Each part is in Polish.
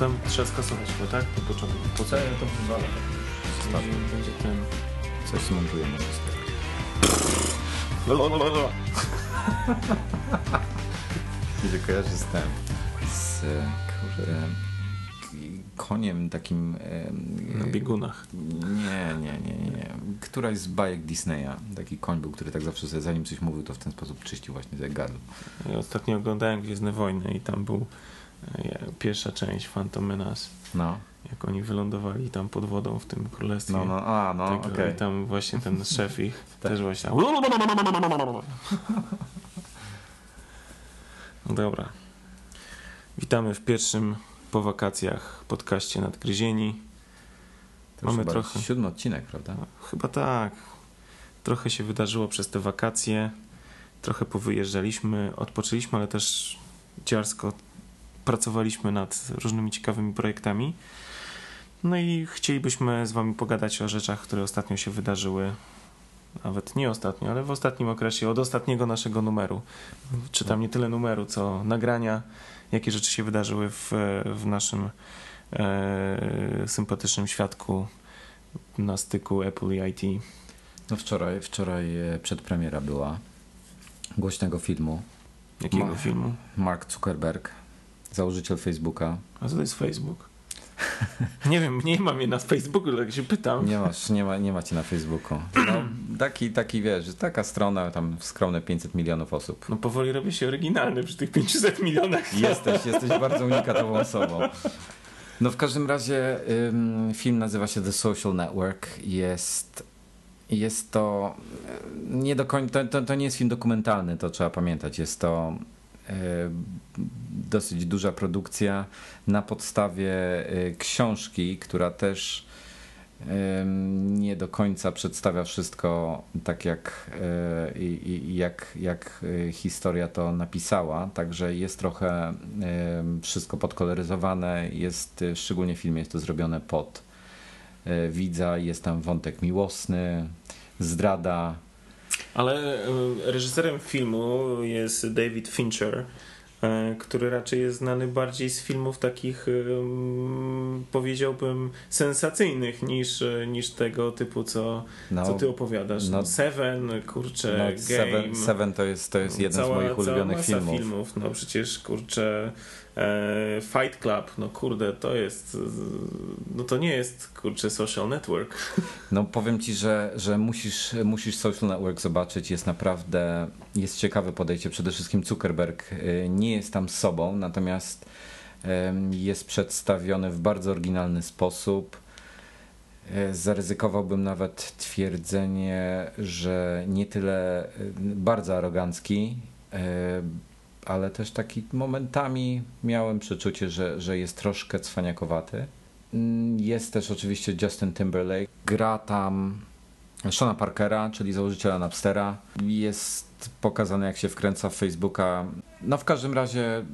tam trzeba skasować chyba, tak? Po początku. Po co? to wywalę. Będzie, będzie ten... Coś zmontujemy wszystko. Mi się kojarzy z tym, z kurde, koniem takim... Na biegunach. Nie, nie, nie, nie. Któraś z bajek Disneya. Taki koń był, który tak zawsze sobie, zanim coś mówił, to w ten sposób czyścił właśnie sobie gardło. Ja ostatnio oglądałem Gwiezdne Wojny i tam był e, pierwsza część Phantom Menace. No, Jak oni wylądowali tam pod wodą w tym królestwie. no, no, a, no, Tego, okej. I tam właśnie ten szef ich Tak. też właśnie. No dobra. Witamy w pierwszym po wakacjach podcaście Nadgryzieni. To mamy chyba trochę. siódmy odcinek, prawda? Chyba tak. Trochę się wydarzyło przez te wakacje. Trochę powyjeżdżaliśmy, odpoczęliśmy, ale też dziarsko pracowaliśmy nad różnymi ciekawymi projektami. No i chcielibyśmy z Wami pogadać o rzeczach, które ostatnio się wydarzyły. Nawet nie ostatnio, ale w ostatnim okresie, od ostatniego naszego numeru. Czy tam nie tyle numeru, co nagrania, jakie rzeczy się wydarzyły w, w naszym e, sympatycznym świadku na styku Apple i IT. No wczoraj, wczoraj e, przedpremiera była głośnego filmu. Jakiego Ma- filmu? Mark Zuckerberg, założyciel Facebooka. A co to jest Facebook? Nie wiem, nie mam je na Facebooku, tak się pytam. Nie masz, nie ma, nie macie na Facebooku. No, taki, taki wiesz, taka strona, tam skromne 500 milionów osób. No powoli robię się oryginalny przy tych 500 milionach. Jesteś, jesteś bardzo unikatową osobą. No w każdym razie film nazywa się The Social Network. Jest, jest to y, nie do końca, to, to, to nie jest film dokumentalny, to trzeba pamiętać. Jest to dosyć duża produkcja na podstawie y, książki, która też ym, nie do końca przedstawia wszystko tak jak, jak, jak historia to napisała, także jest trochę wszystko podkoloryzowane, jest szczególnie w filmie jest to zrobione pod widza, jest tam wątek miłosny, zdrada, Ale e, reżyserem filmu jest David Fincher, e, który raczej jest znany bardziej z filmów takich, em, powiedziałbym, sensacyjnych niż, e, niż tego typu, co, no, co ty opowiadasz. No, Seven, kurczę, no, Game. Seven, Seven to jest, to jest jeden cała, z moich ulubionych cała masa filmów. No przecież kurczę e, Fight Club, no kurde, to jest e, no to nie jest kurczę social network. No powiem ci, że, że musisz, musisz Social Network zobaczyć. Jest naprawdę, jest ciekawe podejście. Przede wszystkim Zuckerberg y, nie jest tam sobą, natomiast jest przedstawiony w bardzo oryginalny sposób. E, Zaryzykowałbym nawet twierdzenie, że nie tyle bardzo arogancki, e, ale też taki momentami miałem przeczucie, że, że jest troszkę cwaniakowaty. Mm, Jest też oczywiście Justin Timberlake. Gra tam Shona Parkera, czyli założyciela Napstera. Jest pokazane, jak się wkręca w Facebooka. No w każdym razie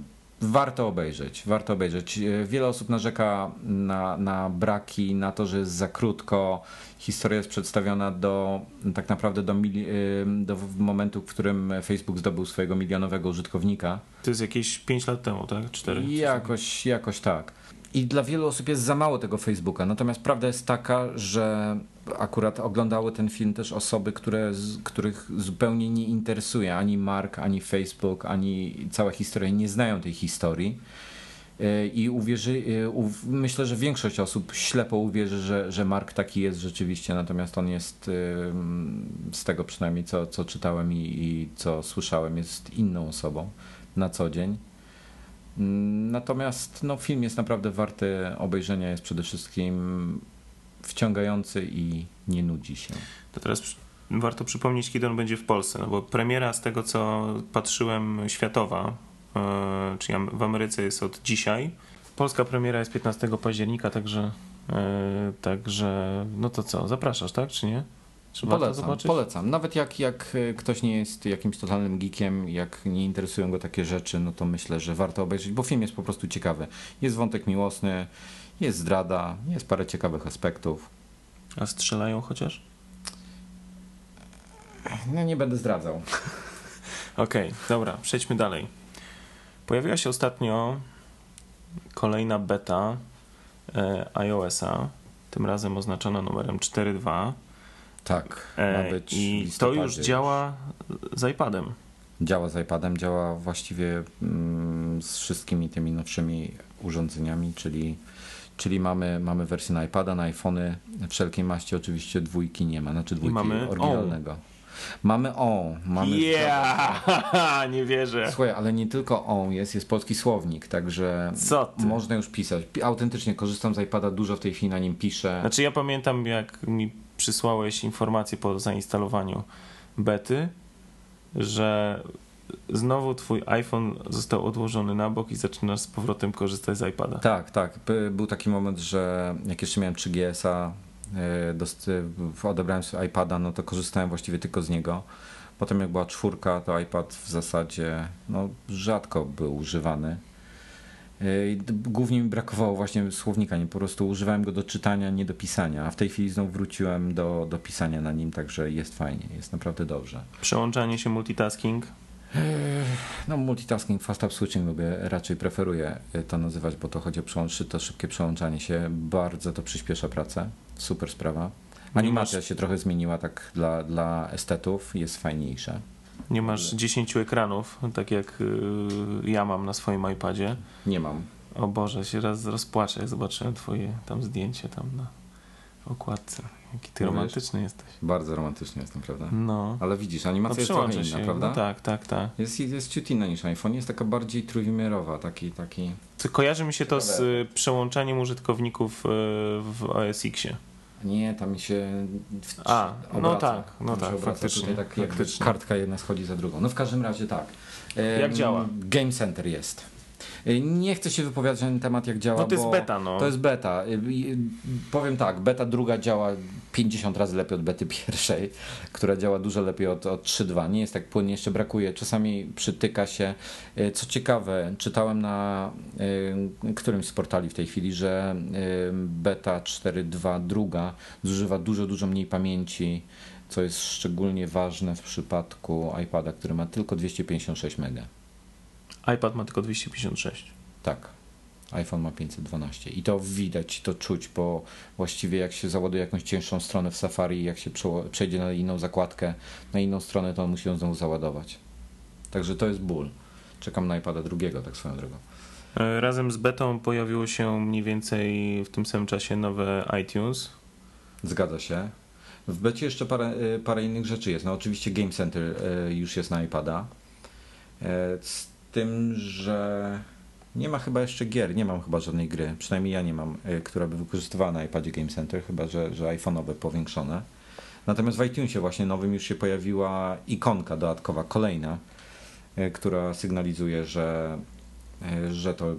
warto obejrzeć. Warto obejrzeć. E, Wiele osób narzeka na, na braki, na to, że jest za krótko. Historia jest przedstawiona do tak naprawdę do, mili- ym, do momentu, w którym Facebook zdobył swojego milionowego użytkownika. To jest jakieś 5 lat temu, tak? 4. I Jakoś, jakoś tak. I dla wielu osób jest za mało tego Facebooka. Natomiast prawda jest taka, że akurat oglądały ten film też osoby, które, których zupełnie nie interesuje ani Mark, ani Facebook, ani cała historia, nie znają tej historii. Yy, I uwierzy, uw- myślę, że większość osób ślepo uwierzy, że, że Mark taki jest rzeczywiście, natomiast on jest, yy, z tego przynajmniej co, co czytałem i, i co słyszałem, jest inną osobą na co dzień. Natomiast no, film jest naprawdę warty obejrzenia, jest przede wszystkim wciągający i nie nudzi się. To teraz warto przypomnieć, kiedy on będzie w Polsce, no bo premiera z tego, co patrzyłem, światowa, e, czyli w Ameryce jest od dzisiaj. Polska premiera jest 15 października, także, e, także no to co, zapraszasz, tak, czy nie? Polecam, zobaczyć? polecam. Nawet jak, jak e, ktoś nie jest jakimś totalnym geekiem, jak nie interesują go takie rzeczy, no to myślę, że warto obejrzeć, bo film jest po prostu ciekawy. Jest wątek miłosny, jest zdrada, jest parę ciekawych aspektów. A strzelają chociaż? No nie będę zdradzał. Okej, dobra, przejdźmy dalej. Pojawiła się ostatnio kolejna beta e, iOS-a, tym razem oznaczona numerem 4.2. Tak, E, ma być I to już działa z iPadem. Działa z iPadem, działa właściwie mm, z wszystkimi tymi nowszymi urządzeniami, czyli, czyli mamy, mamy wersję na iPada, na iPhony wszelkiej maści, oczywiście dwójki nie ma, znaczy dwójki mamy oryginalnego. Mamy o, mamy Yeah! Nie wierzę. Słuchaj, ale nie tylko on jest, jest polski słownik, także można już pisać. Pi- Autentycznie korzystam z iPada, dużo w tej chwili na nim piszę. Znaczy ja pamiętam jak mi przysłałeś informację po zainstalowaniu bety, że znowu twój iPhone został odłożony na bok i zaczynasz z powrotem korzystać z iPada. Tak, tak. By- Był taki moment, że jak jeszcze miałem 3GS-a, e, dost- w- odebrałem sobie iPada, no to korzystałem właściwie tylko z niego. Potem jak była czwórka, to iPad w zasadzie no, rzadko był używany. E, Głównie mi brakowało właśnie słownika, nie po prostu używałem go do czytania, nie do pisania, a w tej chwili znowu wróciłem do, do pisania na nim, także jest fajnie, jest naprawdę dobrze. Przełączanie się multitasking. No multitasking, fast up switching lubię, raczej preferuję to nazywać, bo to chodzi o przełączy, to szybkie przełączanie się, bardzo to przyspiesza pracę, super sprawa. Animacja się trochę zmieniła tak dla, dla estetów, jest fajniejsza. Nie masz 10 ekranów, tak jak y, ja mam na swoim iPadzie. Nie mam. O Boże, się raz rozpłaczę, jak zobaczyłem twoje tam zdjęcie tam na okładce. Jaki ty Mówisz? romantyczny jesteś. Bardzo romantyczny jestem, prawda? No. Ale widzisz, no animacja jest trochę inna, się. prawda? No tak, tak, tak. Jest, jest ciut inna niż iPhone, jest taka bardziej trójwymiarowa, taki, taki... Co, kojarzy mi się to z y, przełączaniem użytkowników y, w OS X-ie. Nie, tam mi się w- A, no obraca. tak, no Tam się tak, faktycznie, Tutaj tak faktycznie. kartka jedna schodzi za drugą. No w każdym razie tak. Jak działa? Game Center jest. Y, Nie chcę się wypowiadać na ten temat, jak działa. No to jest beta, no. To jest beta. Y, y, Powiem tak, beta druga działa 50 razy lepiej od bety pierwszej, która działa dużo lepiej od, od 3.2. Nie jest tak płynnie, jeszcze brakuje. Czasami przytyka się. Co ciekawe, czytałem na którymś z portali w tej chwili, że beta 4.2 druga zużywa dużo, dużo mniej pamięci, co jest szczególnie ważne w przypadku iPada, który ma tylko 256 MB. iPad ma tylko 256. Tak. iPhone ma 512 i to widać, to czuć, bo właściwie jak się załaduje jakąś cięższą stronę w Safari, jak się przejdzie na inną zakładkę, na inną stronę, to on musi ją znowu załadować. Także to jest ból. Czekam na iPada drugiego, tak swoją drogą. E, Razem z betą pojawiło się mniej więcej w tym samym czasie nowe iTunes. Zgadza się. W becie jeszcze parę, y, parę innych rzeczy jest. No oczywiście Game Center y, już jest na iPada. E, tym, że nie ma chyba jeszcze gier, nie mam chyba żadnej gry, przynajmniej ja nie mam, y, która by wykorzystywała na iPadzie Game Center, chyba że, że iPhone'owe powiększone. Natomiast w iTunesie właśnie nowym już się pojawiła ikonka dodatkowa, kolejna, y, która sygnalizuje, że, y, że to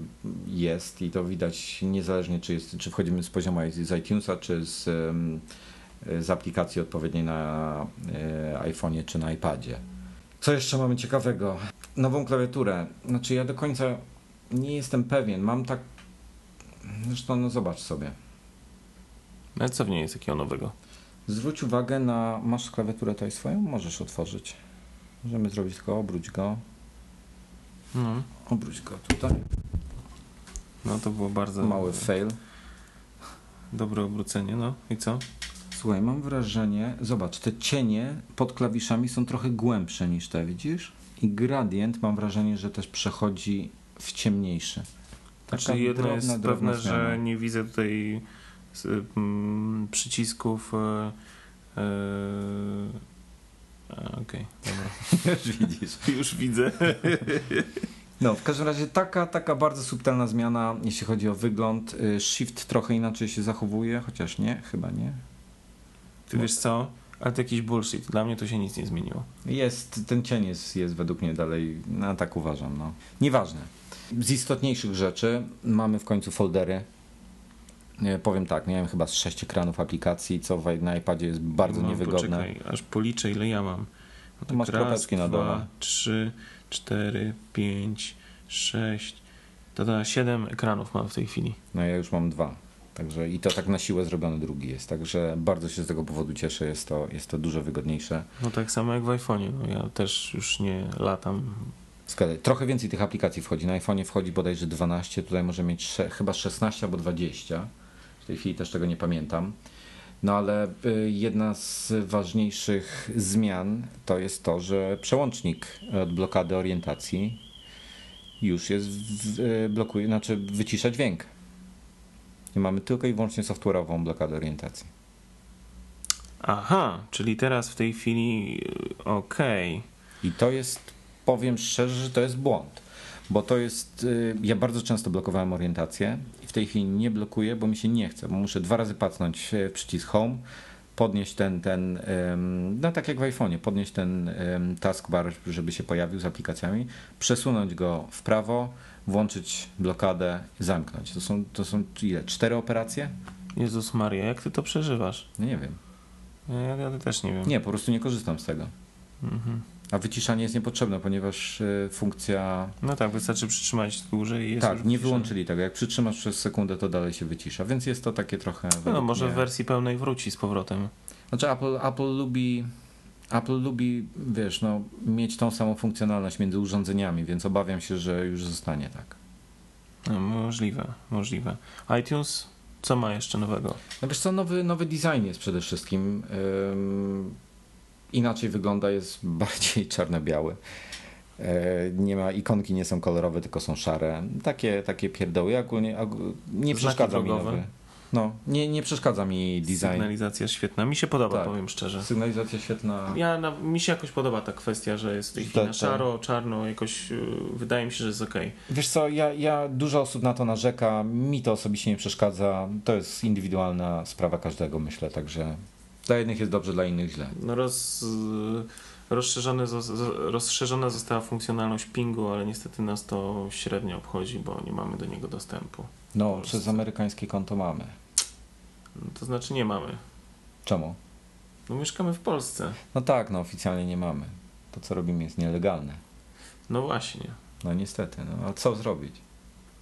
jest i to widać niezależnie czy, jest, czy wchodzimy z poziomu z iTunesa, czy z, z aplikacji odpowiedniej na iPhone'ie czy na iPadzie. Co jeszcze mamy ciekawego? Nową klawiaturę. Znaczy ja do końca nie jestem pewien. Mam tak... Zresztą no zobacz sobie. Ale co w niej jest takiego nowego? Zwróć uwagę na... Masz klawiaturę tutaj swoją? Możesz otworzyć. Możemy zrobić tylko obróć go. No, Obróć go tutaj. no to było bardzo Mały fail. dobre obrócenie. No i co? Słuchaj, mam wrażenie, zobacz, te cienie pod klawiszami są trochę głębsze niż te, widzisz? I gradient mam wrażenie, że też przechodzi w ciemniejszy. Taka Znaczy jedno drobna, jest drobna pewne, zmiana. że nie widzę tutaj mm, przycisków. E, e, a, Okej, dobra. Już widzisz. Już widzę. No, w każdym razie taka, taka bardzo subtelna zmiana, jeśli chodzi o wygląd. Y, Shift trochę inaczej się zachowuje, chociaż nie, chyba nie. Ty wiesz co? Ale to jakiś bullshit. Dla mnie to się nic nie zmieniło. Jest, ten cień jest, jest według mnie dalej, no tak uważam, no. Nieważne. Z istotniejszych rzeczy mamy w końcu foldery. Powiem tak, miałem chyba z sześć ekranów aplikacji, co w- na iPadzie jest bardzo niewygodne. Poczekaj, aż policzę ile ja mam. No Tu masz kropeczki na dole. Dwa, trzy, cztery, pięć, sześć. To da siedem ekranów mam w tej chwili. No ja już mam dwa. Także i to tak na siłę zrobiony drugi jest. Także bardzo się z tego powodu cieszę, jest to, jest to dużo wygodniejsze. No tak samo jak w iPhone'ie. No ja też już nie latam Zgadza. Trochę więcej tych aplikacji wchodzi. Na iPhone'ie wchodzi bodajże 12, tutaj może mieć chyba 16 albo 20. W tej chwili też tego nie pamiętam. No ale y, jedna z ważniejszych zmian to jest to, że przełącznik od blokady orientacji już jest, w, y, blokuje, znaczy wycisza dźwięk. I mamy tylko i wyłącznie software'ową blokadę orientacji. Aha, czyli teraz w tej chwili y, okej. I to jest, powiem szczerze, że to jest błąd. Bo to jest, y, ja bardzo często blokowałem orientację i w tej chwili nie blokuję, bo mi się nie chce, bo muszę dwa razy pacnąć w przycisk home, podnieść ten, ten no tak jak w iPhone'ie, podnieść ten taskbar, żeby się pojawił z aplikacjami, przesunąć go w prawo, włączyć blokadę, zamknąć. To są, to są ile? Cztery operacje? Jezus Maria, jak ty to przeżywasz? No nie wiem. Ja, ja też nie wiem. Nie, po prostu nie korzystam z tego. Mhm. A wyciszanie jest niepotrzebne, ponieważ y, funkcja No tak, wystarczy przytrzymać dłużej i jest tak, nie wyłączyli tego. Jak przytrzymasz przez sekundę, to dalej się wycisza. Więc jest to takie trochę. No, według może mnie- w wersji pełnej wróci z powrotem. Znaczy Apple, Apple lubi. Apple lubi, wiesz, no, mieć tą samą funkcjonalność między urządzeniami, więc obawiam się, że już zostanie tak. No, możliwe, możliwe. iTunes, co ma jeszcze nowego? No wiesz co, nowy, nowy design jest przede wszystkim. Ym, inaczej wygląda, jest bardziej czarno-biały. E, Nie ma, ikonki nie są kolorowe, tylko są szare. Takie, takie pierdoły. Ja ogólnie, ogó- nie Znaki przeszkadza mi drogowe? nowy. No, nie, nie przeszkadza mi design. Sygnalizacja świetna. Mi się podoba, Tak. powiem szczerze. Sygnalizacja świetna. Ja, na, mi się jakoś podoba ta kwestia, że jest w tej chwili na Tak, tak. szaro, czarno, jakoś y, wydaje mi się, że jest okej. Wiesz co, ja, ja dużo osób na to narzeka, mi to osobiście nie przeszkadza. To jest indywidualna sprawa każdego, myślę, także dla jednych jest dobrze, dla innych źle. No roz, y, zo- rozszerzona została funkcjonalność pingu, ale niestety nas to średnio obchodzi, bo nie mamy do niego dostępu. No, przez amerykańskie konto mamy. No, to znaczy nie mamy. Czemu? No mieszkamy w Polsce. No tak, no oficjalnie nie mamy. To co robimy jest nielegalne. No właśnie. No niestety, no a co zrobić?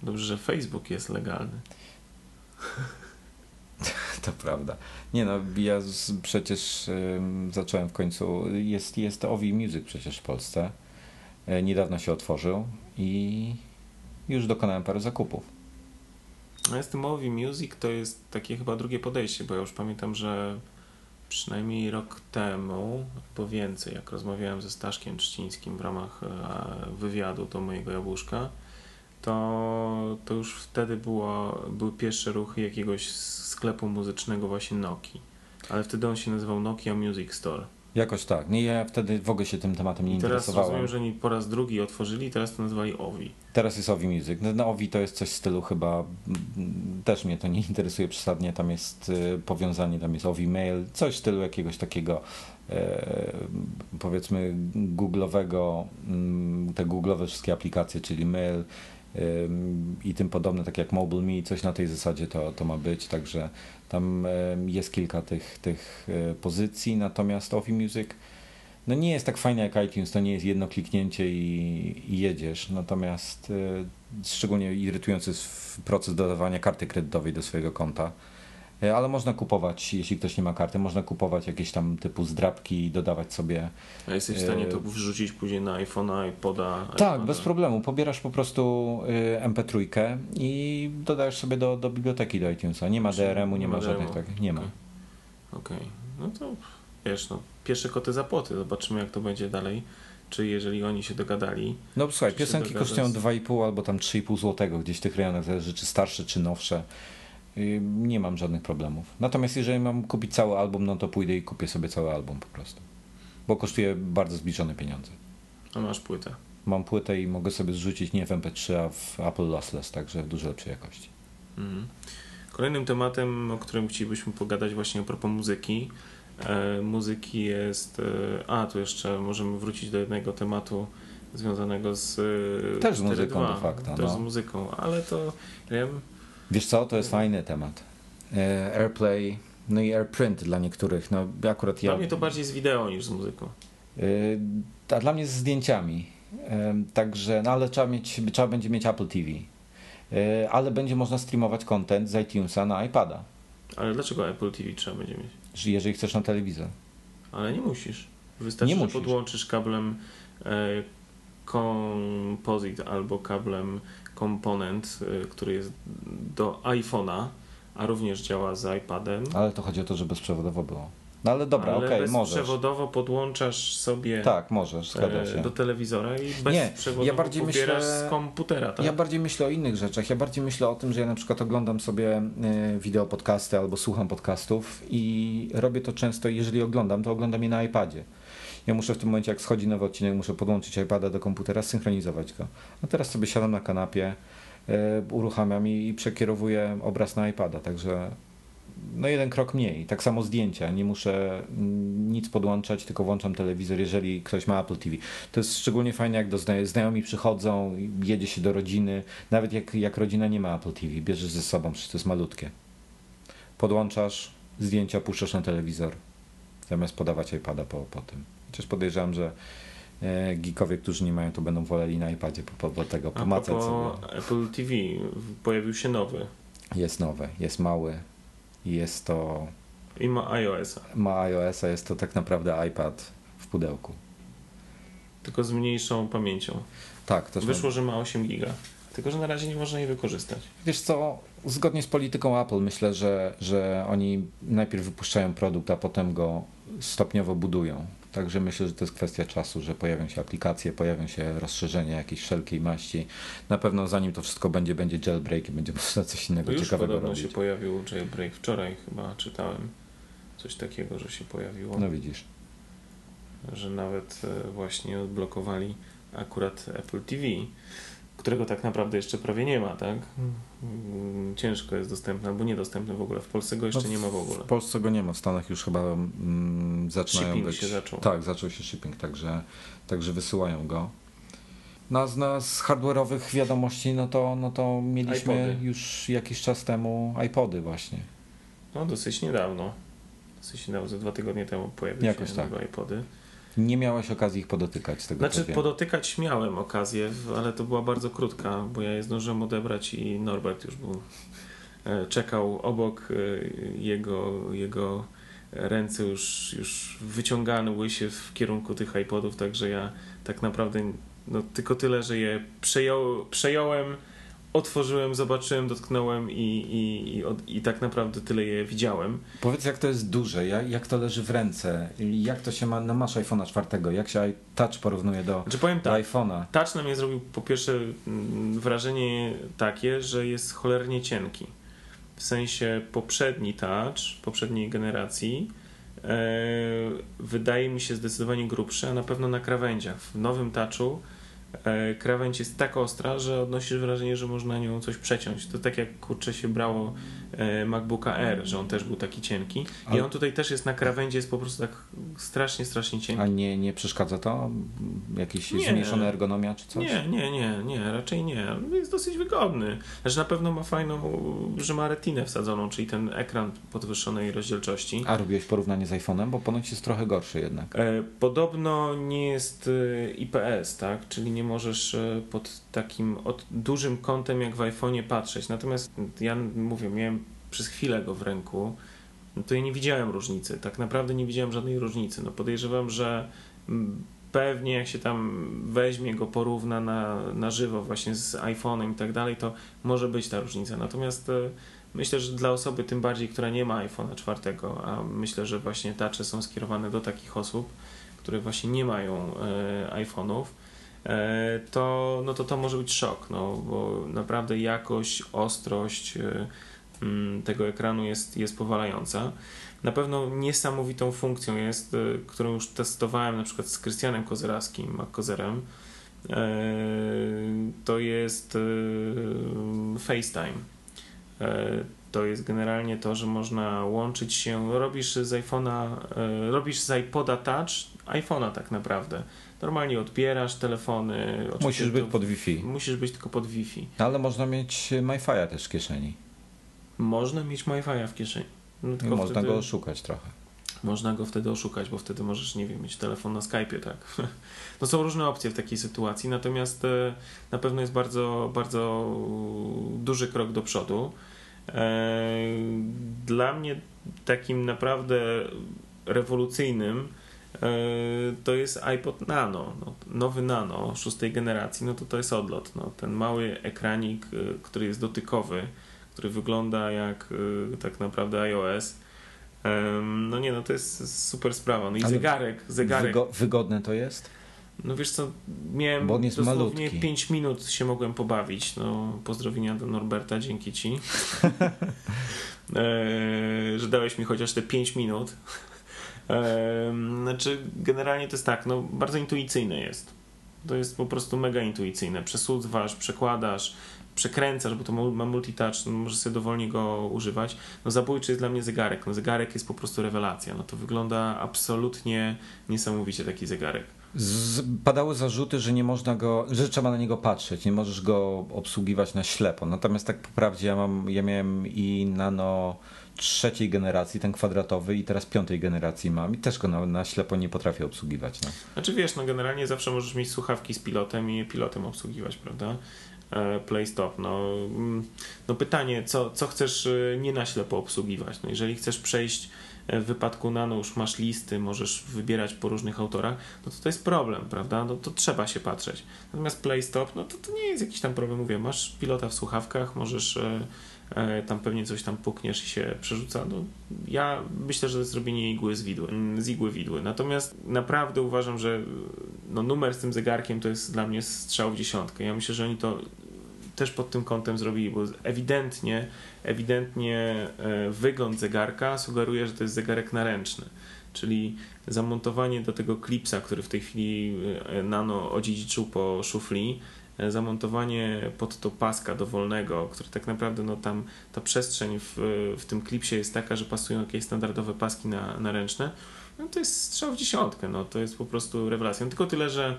Dobrze, że Facebook jest legalny. To prawda. Nie no, ja z, przecież zacząłem w końcu, jest, jest Ovi Music przecież w Polsce. E, niedawno się otworzył i już dokonałem parę zakupów. A z tym Movi Music to jest takie chyba drugie podejście, bo ja już pamiętam, że przynajmniej rok temu, albo więcej, jak rozmawiałem ze Staszkiem Trzcińskim w ramach e, wywiadu do mojego jabłuszka, to, to już wtedy było, były pierwsze ruchy jakiegoś sklepu muzycznego właśnie Nokii. Ale wtedy on się nazywał Nokia Music Store. Jakoś tak. Nie, ja wtedy w ogóle się tym tematem nie I teraz interesowałem. rozumiem, że oni po raz drugi otworzyli, teraz to nazwali Ovi. Teraz jest Ovi Music. No, no Ovi to jest coś w stylu chyba, też mnie to nie interesuje przesadnie, tam jest y, powiązanie, tam jest Ovi Mail, coś w stylu jakiegoś takiego e, powiedzmy googlowego, mm, te googlowe wszystkie aplikacje, czyli mail i tym podobne, tak jak Mobile Me, coś na tej zasadzie to, to ma być, także tam jest kilka tych, tych e, pozycji, natomiast Ovi Music no nie jest tak fajne jak iTunes, to nie jest jedno kliknięcie i, i jedziesz. Natomiast y, szczególnie irytujący jest proces dodawania karty kredytowej do swojego konta. Y, Ale można kupować, jeśli ktoś nie ma karty, można kupować jakieś tam typu zdrabki i dodawać sobie. A jesteś w stanie E, to wrzucić później na iPhone'a, iPoda. Tak, iPada. bez problemu. Pobierasz po prostu y, MP3 i dodajesz sobie do, do biblioteki do iTunesa. Nie ma Czyli DRM-u, nie nie ma ma żadnych takich. Nie ma. Okej. Okej, no to wiesz, no, pierwsze koty za płoty, zobaczymy jak to będzie dalej. Czy jeżeli oni się dogadali, No słuchaj, piosenki kosztują 2,5 albo tam 3,5 złotego gdzieś w tych rejonach, zależy czy starsze, czy nowsze. Y, Nie mam żadnych problemów. Natomiast jeżeli mam kupić cały album, no to pójdę i kupię sobie cały album po prostu. Bo kosztuje bardzo zbliżone pieniądze. a masz płytę. Mam płytę i mogę sobie zrzucić nie w MP3, a w Apple Lossless, także w dużo lepszej jakości. Mhm. Kolejnym tematem, o którym chcielibyśmy pogadać właśnie a propos muzyki. E, muzyki jest. E, a, tu jeszcze możemy wrócić do jednego tematu związanego z. e, Też z 4.2. muzyką de facto, Też no. z muzyką, ale to wiem. Wiesz co, to jest fajny temat. E, Airplay, no i AirPrint dla niektórych. No akurat ja... Dla mnie to bardziej z wideo niż z muzyką. Y, A dla mnie z zdjęciami. Ym, Także, no ale trzeba, mieć, trzeba będzie mieć Apple TV. Ale będzie można streamować content z iTunesa na iPada, Ale dlaczego Apple TV trzeba będzie mieć? że- jeżeli chcesz na telewizor. Ale nie musisz. Wystarczy, Nie że musisz. podłączysz kablem e, composite albo kablem komponent, y, który jest do iPhone'a, a również działa z iPadem. Ale to chodzi o to, że bezprzewodowo było. No ale dobra, okej, możesz. bezprzewodowo podłączasz sobie Tak, możesz, zgadza e, się. do telewizora i Nie, bezprzewodowo ja bardziej myślę- z komputera. Tak? Ja bardziej myślę o innych rzeczach. Ja bardziej myślę o tym, że ja na przykład oglądam sobie y, wideo podcasty albo słucham podcastów i robię to często, jeżeli oglądam, to oglądam je na iPadzie. Ja muszę w tym momencie, jak schodzi nowy odcinek, muszę podłączyć iPada do komputera, synchronizować go. A teraz sobie siadam na kanapie, y, uruchamiam i, przekierowuję obraz na iPada, także no jeden krok mniej. Tak samo zdjęcia. Nie muszę nic podłączać, tylko włączam telewizor, jeżeli ktoś ma Apple TV. To jest szczególnie fajne, jak do zna- znajomi przychodzą, jedzie się do rodziny. Nawet jak, jak rodzina nie ma Apple TV, bierzesz ze sobą, przecież to jest malutkie. Podłączasz, zdjęcia puszczasz na telewizor, zamiast podawać iPada po, po tym. Chociaż podejrzewam, że e, geekowie, którzy nie mają, to będą woleli na iPadzie po, po, po tego A pomacać sobie. Apple TV pojawił się nowy Jest nowe, jest mały, jest to i ma iOS-a, ma iOS-a, jest to tak naprawdę iPad w pudełku. tylko z mniejszą pamięcią. Tak, też Wyszło, że ma 8 giga. Tylko, że na razie nie można jej wykorzystać. Wiesz co, zgodnie z polityką Apple myślę, że, że oni najpierw wypuszczają produkt, a potem go stopniowo budują. Także myślę, że to jest kwestia czasu, że pojawią się aplikacje, pojawią się rozszerzenia jakiejś wszelkiej maści. Na pewno zanim to wszystko będzie, będzie jailbreak i będzie można coś innego Już ciekawego podobno robić. się pojawił jailbreak. Wczoraj chyba czytałem coś takiego, że się pojawiło, No widzisz. że nawet e, właśnie odblokowali akurat Apple TV, którego tak naprawdę jeszcze prawie nie ma, tak? Mm, Ciężko jest dostępne, albo niedostępne w ogóle. W Polsce go jeszcze No, nie ma w ogóle. W Polsce go nie ma, w Stanach już chyba mm, zaczynają Shipping być. się zaczął. Tak, zaczął się shipping, także, także wysyłają go. No, z, no, z hardware'owych wiadomości, no to, no to mieliśmy iPody. już jakiś czas temu iPody właśnie. No dosyć niedawno. Dosyć niedawno, ze dwa tygodnie temu pojawiły Jakoś się tak. iPody. Nie miałeś okazji ich podotykać z tego co Znaczy wiem. podotykać miałem okazję, ale to była bardzo krótka, bo ja je zdążyłem odebrać i Norbert już był, e, czekał obok e, jego, jego ręce już, już wyciągane łysie w kierunku tych iPodów, także ja tak naprawdę no, tylko tyle, że je przejął, przejąłem, otworzyłem, zobaczyłem, dotknąłem i, i, i, od, i tak naprawdę tyle je widziałem. Powiedz jak to jest duże, jak, jak to leży w ręce, jak to się ma, no masz iPhone'a czwartego, jak się touch porównuje do, Znaczy powiem tak, iPhone'a? Touch na mnie zrobił po pierwsze mm, wrażenie takie, że jest cholernie cienki. W sensie poprzedni touch, poprzedniej generacji e, wydaje mi się zdecydowanie grubszy, a na pewno na krawędziach. W nowym touchu krawędź jest tak ostra, że odnosisz wrażenie, że można nią coś przeciąć. To tak jak kurczę się brało e, MacBooka Air, że on też był taki cienki. I on tutaj też jest na krawędzi, jest po prostu tak strasznie, strasznie cienki. A nie, nie przeszkadza to? Jakieś Nie. zmniejszona ergonomia czy coś? Nie, nie, nie, nie, raczej nie. Jest dosyć wygodny. Znaczy na pewno ma fajną, że ma retinę wsadzoną, czyli ten ekran podwyższonej rozdzielczości. A robiłeś porównanie z iPhone'em, bo ponoć jest trochę gorszy jednak. E, Podobno nie jest e, IPS, tak? Czyli nie możesz e, pod takim od dużym kątem jak w iPhone'ie patrzeć. Natomiast ja mówię, miałem przez chwilę go w ręku, no to ja nie widziałem różnicy. Tak naprawdę nie widziałem żadnej różnicy. No podejrzewam, że pewnie jak się tam weźmie go, porówna na, na żywo właśnie z iPhone'em i tak dalej, to może być ta różnica. Natomiast e, myślę, że dla osoby tym bardziej, która nie ma iPhone'a czwartego, a myślę, że właśnie tacze są skierowane do takich osób, które właśnie nie mają e, iPhone'ów, e, to, no to to może być szok, no, bo naprawdę jakość, ostrość tego ekranu jest, jest powalająca. Na pewno niesamowitą funkcją jest, e, którą już testowałem na przykład z Krystianem Kozeraskim, Kozerem, to jest e, FaceTime. E, To jest generalnie to, że można łączyć się, robisz z iPhone'a, e, robisz z iPoda Touch iPhone'a tak naprawdę. Normalnie odbierasz telefony. Musisz być pod Wi-Fi. Musisz być tylko pod Wi-Fi. Ale można mieć MiFi'a też w kieszeni. Można mieć Wi-Fi'a w kieszeni. No, I tylko można wtedy, go oszukać trochę. można go wtedy oszukać, bo wtedy możesz, nie wiem, mieć telefon na Skype'ie, tak. No są różne opcje w takiej sytuacji, natomiast e, na pewno jest bardzo, bardzo duży krok do przodu. E, Dla mnie takim naprawdę rewolucyjnym e, to jest iPod Nano. No, nowy Nano szóstej generacji, no to to jest odlot. No, ten mały ekranik, który jest dotykowy, który wygląda jak y, tak naprawdę iOS. No nie, no to jest super sprawa. No i Ale zegarek, zegarek. Wygo wygodne to jest? No wiesz co, miałem Bo on jest dosłownie malutki. 5 minut się mogłem pobawić. No, pozdrowienia do Norberta, dzięki ci. e, że dałeś mi chociaż te 5 minut. E, znaczy, generalnie to jest tak, no, bardzo intuicyjne jest. To jest po prostu mega intuicyjne. Przesuwasz, przekładasz, przekręcasz, bo to ma multitouch, no, możesz sobie dowolnie go używać. No zabójczy jest dla mnie zegarek. No zegarek jest po prostu rewelacja. No to wygląda absolutnie niesamowicie taki zegarek. Z, padały zarzuty, że nie można go, że trzeba na niego patrzeć, nie możesz go obsługiwać na ślepo. Natomiast tak po prawdzie ja mam, ja miałem i nano trzeciej generacji, ten kwadratowy i teraz piątej generacji mam i też go na, na ślepo nie potrafię obsługiwać. No. Znaczy wiesz, no generalnie zawsze możesz mieć słuchawki z pilotem i je pilotem obsługiwać, prawda? E, Play stop. No, mm, no pytanie, co, co chcesz e, nie na ślepo obsługiwać? No jeżeli chcesz przejść e, w wypadku nano, już masz listy, możesz wybierać po różnych autorach, no to to jest problem, prawda? No to trzeba się patrzeć. Natomiast Play stop, no to, to nie jest jakiś tam problem, mówię, masz pilota w słuchawkach, możesz tam pewnie coś tam pukniesz i się przerzuca. No, ja myślę, że to jest robienie igły z, widły, mm, z igły widły. Natomiast naprawdę uważam, że no, numer z tym zegarkiem to jest dla mnie strzał w dziesiątkę. Ja myślę, że oni to też pod tym kątem zrobili, bo ewidentnie, ewidentnie e, wygląd zegarka sugeruje, że to jest zegarek naręczny. Czyli zamontowanie do tego klipsa, który w tej chwili e, Nano odziedziczył po szufli, e, zamontowanie pod to paska dowolnego, który tak naprawdę no tam ta przestrzeń w, w tym klipsie jest taka, że pasują jakieś standardowe paski na, na ręczne, no to jest strzał w dziesiątkę, no to jest po prostu rewelacja. No tylko tyle, że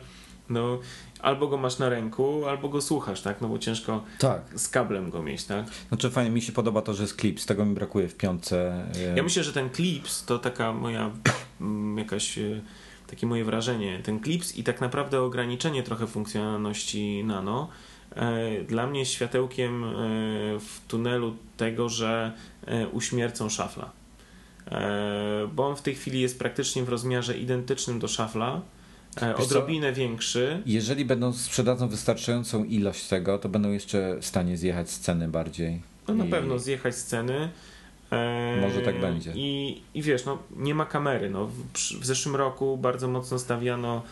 no albo go masz na ręku, albo go słuchasz, tak, no bo ciężko Tak. z kablem go mieć, tak. Znaczy fajnie, mi się podoba to, że jest klip, z tego mi brakuje w piątce. e, Ja myślę, że ten klips to taka moja mm, jakaś e, takie moje wrażenie. Ten klips i tak naprawdę ograniczenie trochę funkcjonalności nano e, dla mnie światełkiem e, w tunelu tego, że e, uśmiercą szafla. Bo on w tej chwili jest praktycznie w rozmiarze identycznym do szafla, Wiesz co? odrobinę większy. Jeżeli będą sprzedadzą wystarczającą ilość tego, to będą jeszcze w stanie zjechać z ceny bardziej. No na I- pewno zjechać z ceny. E, Może tak będzie. I, I wiesz, no nie ma kamery. No, w, zeszłym roku bardzo mocno stawiano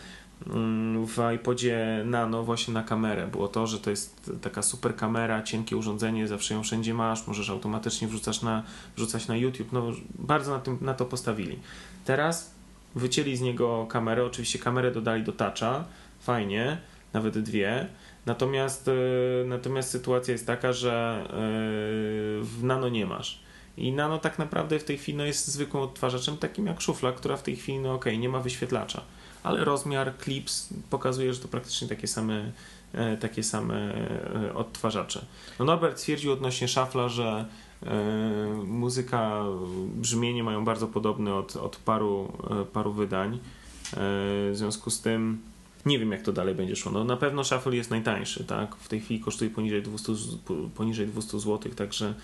mm, w iPodzie Nano właśnie na kamerę. Było to, że to jest taka super kamera, cienkie urządzenie, zawsze ją wszędzie masz, możesz automatycznie wrzucać na, wrzucać na YouTube. No, bardzo na, tym, na to postawili. Teraz wycięli z niego kamerę, oczywiście kamerę dodali do toucha, fajnie, nawet dwie. Natomiast, e, natomiast sytuacja jest taka, że e, w Nano nie masz. I Nano tak naprawdę w tej chwili no, jest zwykłym odtwarzaczem, takim jak szufla, która w tej chwili, no okej, nie ma wyświetlacza, ale rozmiar, klips pokazuje, że to praktycznie takie same, e, takie same e, odtwarzacze. No Norbert stwierdził odnośnie szafla, że e, muzyka, brzmienie mają bardzo podobne od, od paru, paru wydań. W związku z tym nie wiem, jak to dalej będzie szło. No, na pewno Shuffle jest najtańszy, tak? W tej chwili kosztuje poniżej 200, z- poniżej 200 zł, także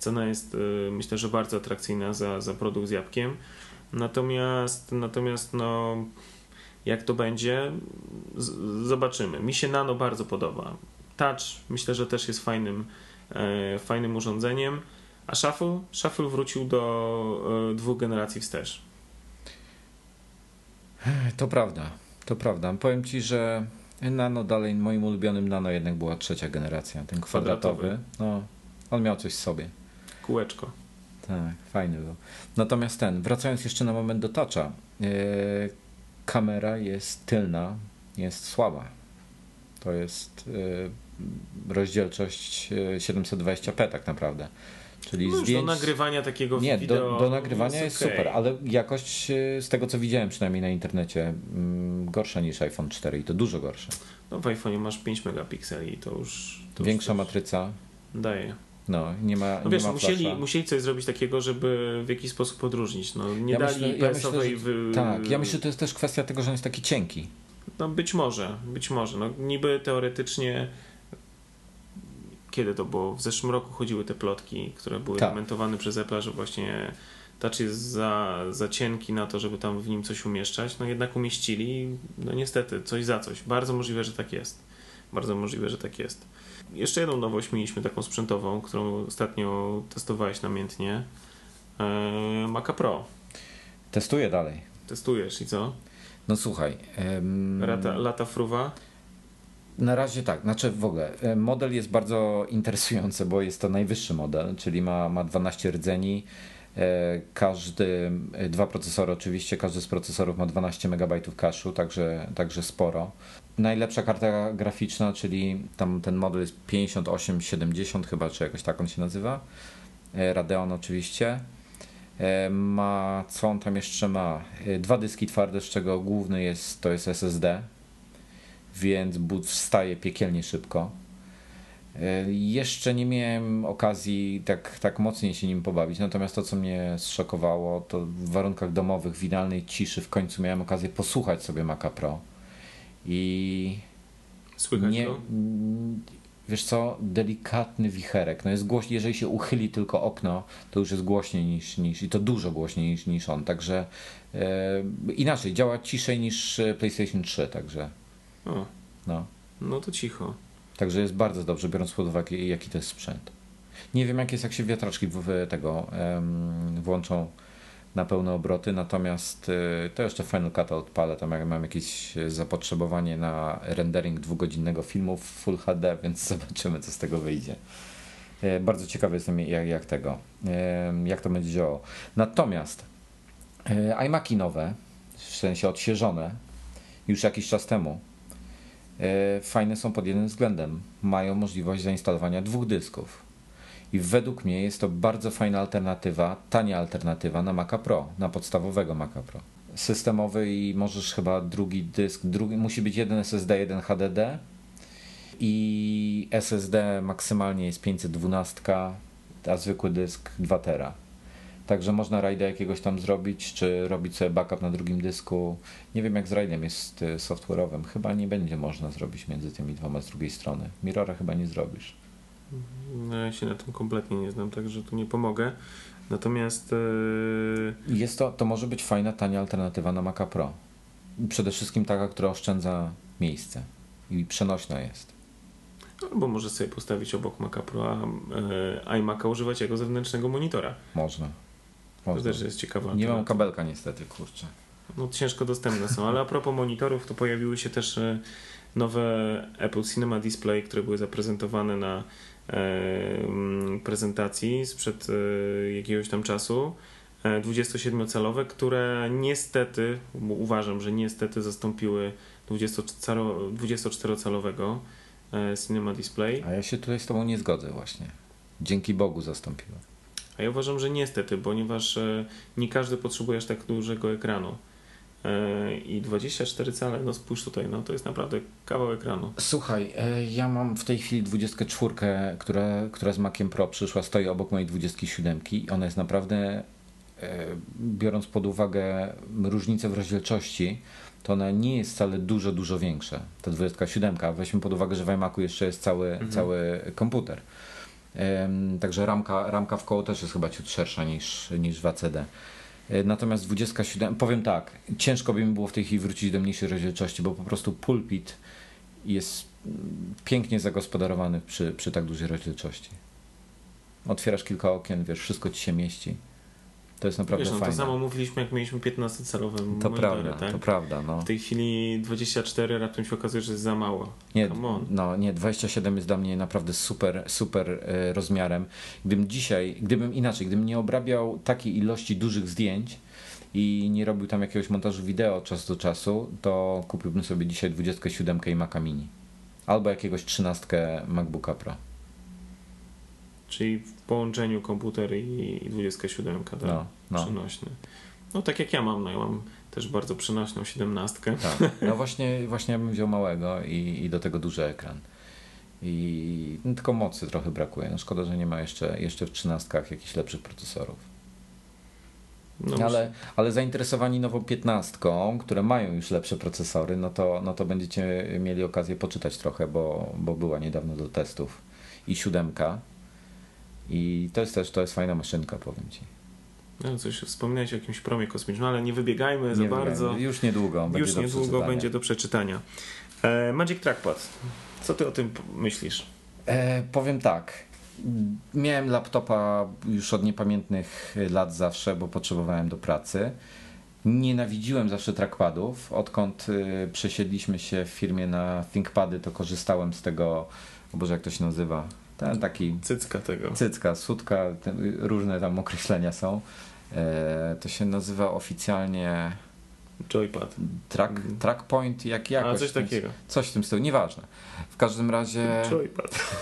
cena jest y, myślę, że bardzo atrakcyjna za, za produkt z jabłkiem. Natomiast, natomiast no, jak to będzie, z, zobaczymy. Mi się Nano bardzo podoba. Touch myślę, że też jest fajnym, e, fajnym urządzeniem. A Shuffle? Shuffle wrócił do e, dwóch generacji wstecz. To prawda, to prawda. Powiem ci, że Nano dalej, moim ulubionym Nano jednak była trzecia generacja, ten kwadratowy. Kwadratowy. No, on miał coś w sobie. Kółeczko. Tak, fajny był. Natomiast ten, wracając jeszcze na moment do toucha, yy, kamera jest tylna, jest słaba. To jest yy, rozdzielczość yy, 720p tak naprawdę. Czyli No zdjęć... do nagrywania takiego Nie, wideo. do, do nagrywania jest okej. super, ale jakość z tego co widziałem przynajmniej na internecie mm, gorsza niż iPhone 4 i to dużo gorsza. No w iPhone'ie masz 5 megapikseli i to już. To Większa już matryca, Daje. No nie ma, No nie wiesz, ma musieli, musieli coś zrobić takiego, żeby w jakiś sposób odróżnić. No, nie Ja dali myślę- ja myślę, że- wy... Tak, ja myślę, że to jest też kwestia tego, że on jest taki cienki. No być może, być może. No, niby teoretycznie kiedy to było? W zeszłym roku chodziły te plotki, które były Tak. komentowane przez Apple, że właśnie touch jest za, za cienki na to, żeby tam w nim coś umieszczać, no jednak umieścili, no niestety, coś za coś. Bardzo możliwe, że tak jest. Bardzo możliwe, że tak jest. Jeszcze jedną nowość mieliśmy taką sprzętową, którą ostatnio testowałeś namiętnie. Eee, Maca Pro. Testuję dalej. Testujesz i co? No słuchaj. em, Lata, lata fruwa? Na razie tak, znaczy w ogóle e, model jest bardzo interesujący, bo jest to najwyższy model, czyli ma, ma 12 rdzeni. E, Każdy, e, dwa procesory oczywiście, każdy z procesorów ma 12 MB cache'u, także, także sporo. Najlepsza karta graficzna, czyli tam ten model jest 5870 chyba, czy jakoś tak on się nazywa. E, Radeon oczywiście. Ma, co on tam jeszcze ma? Dwa dyski twarde, z czego główny jest, to jest SSD, więc boot wstaje piekielnie szybko. E, Jeszcze nie miałem okazji tak, tak mocniej się nim pobawić, natomiast to, co mnie zszokowało, to w warunkach domowych, w idealnej ciszy w końcu miałem okazję posłuchać sobie Maca Pro i Słychać nie, mm, wiesz co, delikatny wicherek. No jest głośniej, jeżeli się uchyli tylko okno, to już jest głośniej niż, niż i to dużo głośniej niż, niż on. Także e, inaczej, działa ciszej niż e, PlayStation 3, także O, no. no to cicho. Także jest bardzo dobrze, biorąc pod uwagę, jaki to jest sprzęt. Nie wiem, jak jest, jak się wiatraczki w, tego em, włączą na pełne obroty, natomiast y, to jeszcze Final Cut odpalę, tam jak mam jakieś zapotrzebowanie na rendering dwugodzinnego filmu w Full HD, więc zobaczymy, co z tego wyjdzie. E, Bardzo ciekawy jestem, jak, jak tego, jak to będzie działało. Natomiast e, iMaki nowe, w sensie odświeżone, już jakiś czas temu, e, fajne są pod jednym względem. Mają możliwość zainstalowania dwóch dysków. I według mnie jest to bardzo fajna alternatywa, tania alternatywa na Maca Pro, na podstawowego Maca Pro. Systemowy i możesz chyba drugi dysk, drugi, musi być jeden SSD, jeden HDD i SSD maksymalnie jest 512, a zwykły dysk 2 tera. Także można rajda jakiegoś tam zrobić, czy robić sobie backup na drugim dysku. Nie wiem jak z rajdem jest y, software'owym. Chyba nie będzie można zrobić między tymi dwoma z drugiej strony. Mirrora chyba nie zrobisz. No, ja się na tym kompletnie nie znam, także tu nie pomogę. Natomiast e, Jest to, to może być fajna, tania alternatywa na Maca Pro. Przede wszystkim taka, która oszczędza miejsce i przenośna jest. albo możesz sobie postawić obok Maca Pro, a e, iMac'a używać jako zewnętrznego monitora. Można. To też jest ciekawa Nie mam kabelka niestety, kurczę. No ciężko dostępne są, ale a propos monitorów, to pojawiły się też e, nowe Apple Cinema Display, które były zaprezentowane na e, mm, prezentacji sprzed e, jakiegoś tam czasu. E, 27-calowe, które niestety, bo uważam, że niestety zastąpiły 24 24-calowego e, Cinema Display. A ja się tutaj z tobą nie zgodzę właśnie. Dzięki Bogu zastąpiłem. A ja uważam, że niestety, ponieważ e, nie każdy potrzebuje aż tak dużego ekranu. E, I 24 cale, no spójrz tutaj, no to jest naprawdę kawał ekranu. Słuchaj, e, ja mam w tej chwili 24, która, która z Maciem Pro przyszła, stoi obok mojej 27 i ona jest naprawdę, biorąc pod uwagę różnicę w rozdzielczości, to ona nie jest wcale dużo, dużo większa. Ta 27, a weźmy pod uwagę, że w iMacu jeszcze jest cały, Mhm. cały komputer. Także ramka, ramka w koło też jest chyba ciut szersza niż, niż w ACD. E, Natomiast 27, powiem tak, ciężko by mi było w tej chwili wrócić do mniejszej rozdzielczości, bo po prostu pulpit jest mm, pięknie zagospodarowany przy, przy tak dużej rozdzielczości. Otwierasz kilka okien, wiesz, wszystko ci się mieści. To jest naprawdę Wiesz, no to fajne. samo mówiliśmy, jak mieliśmy 15-calowe to prawda, tak? to prawda, no. W tej chwili 24 raptem się okazuje, że jest za mało. Nie, no, nie, 27 jest dla mnie naprawdę super, super e, rozmiarem. Gdybym dzisiaj, gdybym inaczej, gdybym nie obrabiał takiej ilości dużych zdjęć i nie robił tam jakiegoś montażu wideo od czasu do czasu, to kupiłbym sobie dzisiaj 27 i Maca Mini. Albo jakiegoś 13 MacBooka Pro. Czyli w połączeniu komputer i i 27, tak? No, no. Przenośny. No tak jak ja mam, no ja mam też bardzo przenośną 17. Tak. No właśnie, właśnie ja bym wziął małego i, i do tego duży ekran. I no, tylko mocy trochę brakuje. No szkoda, że nie ma jeszcze, jeszcze w 13 jakichś lepszych procesorów. No, ale, ale zainteresowani nową 15, które mają już lepsze procesory, no to, no to będziecie mieli okazję poczytać trochę, bo, bo była niedawno do testów i siódemka. I to jest też to jest fajna maszynka, powiem ci. No coś wspominałeś o jakimś promie kosmicznym, ale nie wybiegajmy nie za bardzo. Już niedługo będzie Już niedługo będzie do przeczytania. E, Magic Trackpad. Co ty o tym myślisz? E, powiem tak. Miałem laptopa już od niepamiętnych lat zawsze, bo potrzebowałem do pracy. Nienawidziłem zawsze trackpadów. Odkąd y, przesiedliśmy się w firmie na ThinkPady, to korzystałem z tego, o Boże, jak to się nazywa? Ten taki... Cycka tego. Cycka, sutka, ten, różne tam określenia są. E, to się nazywa oficjalnie... Joypad. Track, mhm. track point, jak jakoś. A, coś takiego. Coś w tym stylu, nieważne. W każdym razie... Joypad.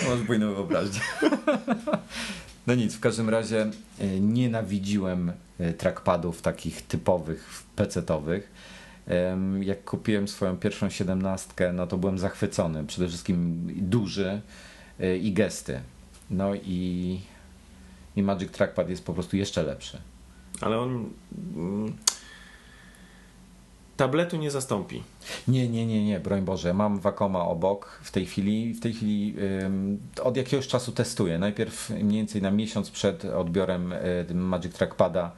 Masz bujną wyobraźnię. No nic, w każdym razie e, nienawidziłem e, trackpadów takich typowych, PC-owych. Jak kupiłem swoją pierwszą siedemnastkę, no to byłem zachwycony. Przede wszystkim duży e, i gesty. No i, i Magic Trackpad jest po prostu jeszcze lepszy. Ale on mm, tabletu nie zastąpi. Nie, nie, nie, nie, broń Boże. Mam Wacoma obok w tej chwili. W tej chwili od jakiegoś czasu testuję. Najpierw mniej więcej na miesiąc przed odbiorem y, Magic Trackpada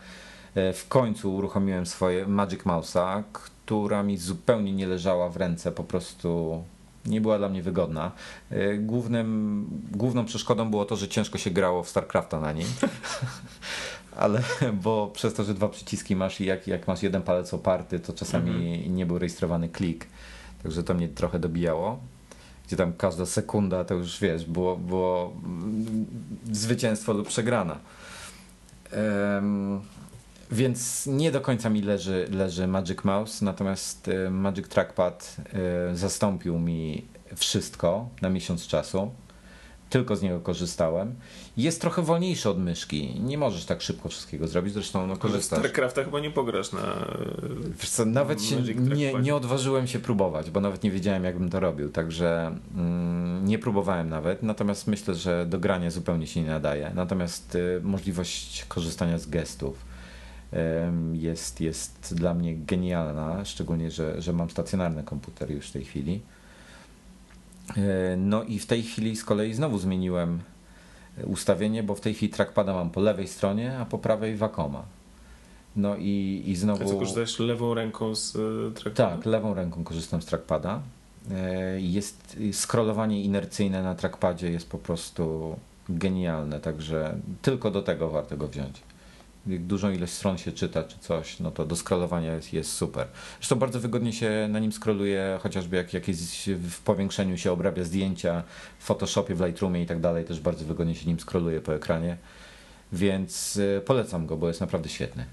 w końcu uruchomiłem swoje Magic Mouse'a, która mi zupełnie nie leżała w ręce, po prostu nie była dla mnie wygodna. Y, głównym, główną przeszkodą było to, że ciężko się grało w StarCrafta na nim. ale bo przez to, że dwa przyciski masz i jak, jak masz jeden palec oparty, to czasami mhm. nie był rejestrowany klik. Także to mnie trochę dobijało. Gdzie tam każda sekunda to już wiesz, było, było zwycięstwo lub przegrana. Um, więc nie do końca mi leży, leży Magic Mouse, natomiast e, Magic Trackpad e, zastąpił mi wszystko na miesiąc czasu tylko z niego korzystałem. Jest trochę wolniejszy od myszki. Nie możesz tak szybko wszystkiego zrobić, zresztą no, korzystasz. StarCrafta chyba nie pograsz na. Wiesz co, nawet się nie, nie odważyłem się próbować, bo nawet nie wiedziałem, jakbym to robił, także mm, nie próbowałem nawet. Natomiast myślę, że do grania zupełnie się nie nadaje. Natomiast y, możliwość korzystania z gestów jest, jest dla mnie genialna, szczególnie, że, że mam stacjonarny komputer już w tej chwili. E, no i w tej chwili z kolei znowu zmieniłem ustawienie, bo w tej chwili trackpada mam po lewej stronie, a po prawej Wacoma. No i, i znowu... A co, korzystajesz lewą ręką z e, trackpada? Tak, lewą ręką korzystam z trackpada. E, jest scrollowanie inercyjne na trackpadzie jest po prostu genialne, także tylko do tego warto go wziąć dużą ilość stron się czyta czy coś, no to do scrollowania jest, jest super. Zresztą bardzo wygodnie się na nim scrolluje, chociażby jak jakieś w powiększeniu się obrabia zdjęcia w Photoshopie, w Lightroomie i tak dalej, też bardzo wygodnie się nim scrolluje po ekranie, więc y, polecam go, bo jest naprawdę świetny.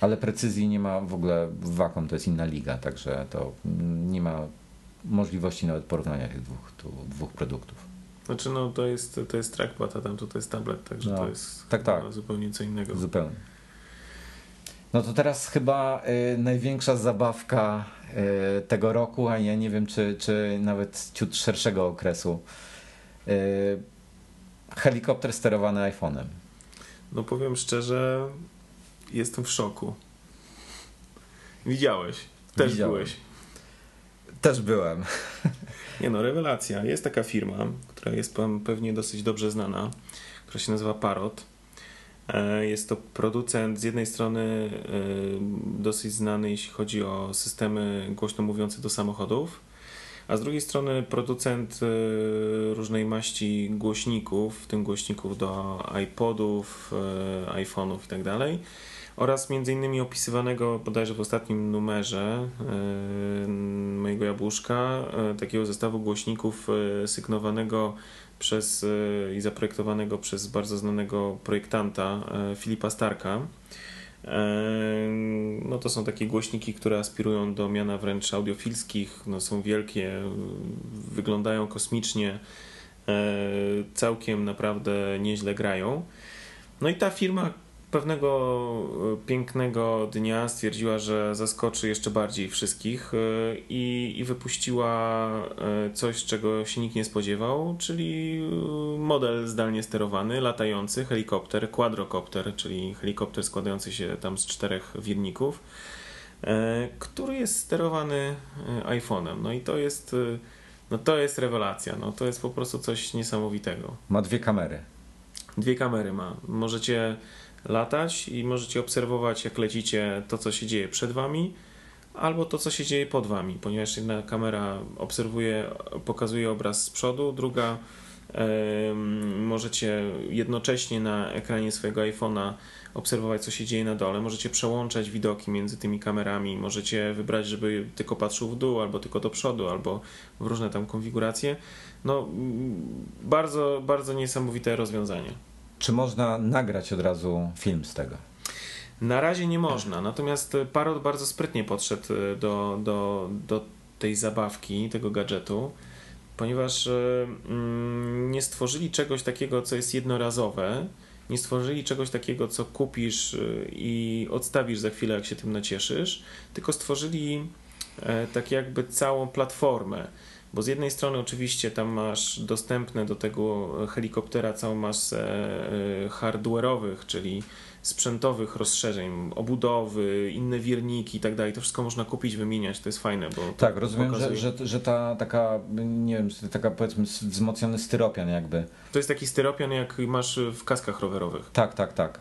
Ale precyzji nie ma w ogóle w Wacom, to jest inna liga, także to nie ma możliwości nawet porównania tych dwóch, tu, dwóch produktów. Znaczy no to jest, to jest trackpad, a tam to jest tablet, także no, to jest tak, tak. zupełnie co innego. Zupełnie. No to teraz chyba y, największa zabawka y, tego roku, a ja nie wiem, czy, czy nawet ciut szerszego okresu. Y, helikopter sterowany iPhone'em. No powiem szczerze, jestem w szoku. Widziałeś, też Widziałem. byłeś. Też byłem. Nie no, rewelacja. Jest taka firma, która jest pewnie dosyć dobrze znana, która się nazywa Parrot. E, jest to producent z jednej strony e, dosyć znany, jeśli chodzi o systemy głośno mówiące do samochodów, a z drugiej strony producent e, różnej maści głośników, w tym głośników do iPodów, iPhone'ów itd. Oraz między innymi opisywanego bodajże w ostatnim numerze e, mojego jabłuszka e, takiego zestawu głośników e, sygnowanego przez i zaprojektowanego przez bardzo znanego projektanta Filipa Starka. No to są takie głośniki, które aspirują do miana wręcz audiofilskich, no są wielkie, wyglądają kosmicznie, całkiem naprawdę nieźle grają. No i ta firma pewnego e, pięknego dnia stwierdziła, że zaskoczy jeszcze bardziej wszystkich e, i, i wypuściła e, coś, czego się nikt nie spodziewał, czyli model zdalnie sterowany, latający helikopter, quadrocopter, czyli helikopter składający się tam z czterech wirników, który jest sterowany iPhone'em. No i to jest, no to jest rewelacja, no to jest po prostu coś niesamowitego. Ma dwie kamery. Dwie kamery ma. Możecie latać i możecie obserwować, jak lecicie, to co się dzieje przed wami, albo to co się dzieje pod wami, ponieważ jedna kamera obserwuje, pokazuje obraz z przodu, druga możecie jednocześnie na ekranie swojego iPhone'a obserwować, co się dzieje na dole. Możecie przełączać widoki między tymi kamerami. Możecie wybrać, żeby tylko patrzył w dół, albo tylko do przodu, albo w różne tam konfiguracje. No, bardzo, bardzo niesamowite rozwiązanie. Czy można nagrać od razu film z tego? Na razie nie można, natomiast Parrot bardzo sprytnie podszedł do, do, do tej zabawki, tego gadżetu ponieważ e, mm, nie stworzyli czegoś takiego, co jest jednorazowe, nie stworzyli czegoś takiego, co kupisz e, i odstawisz za chwilę, jak się tym nacieszysz, tylko stworzyli e, tak jakby całą platformę. Bo z jednej strony oczywiście tam masz dostępne do tego helikoptera całą masę hardware'owych, czyli sprzętowych rozszerzeń, obudowy, inne wierniki i tak dalej. To wszystko można kupić, wymieniać, to jest fajne. Bo tak, rozumiem, że, że, że ta taka, nie wiem, taka powiedzmy wzmocniony styropian jakby. To jest taki styropian, jak masz w kaskach rowerowych. Tak, tak, tak.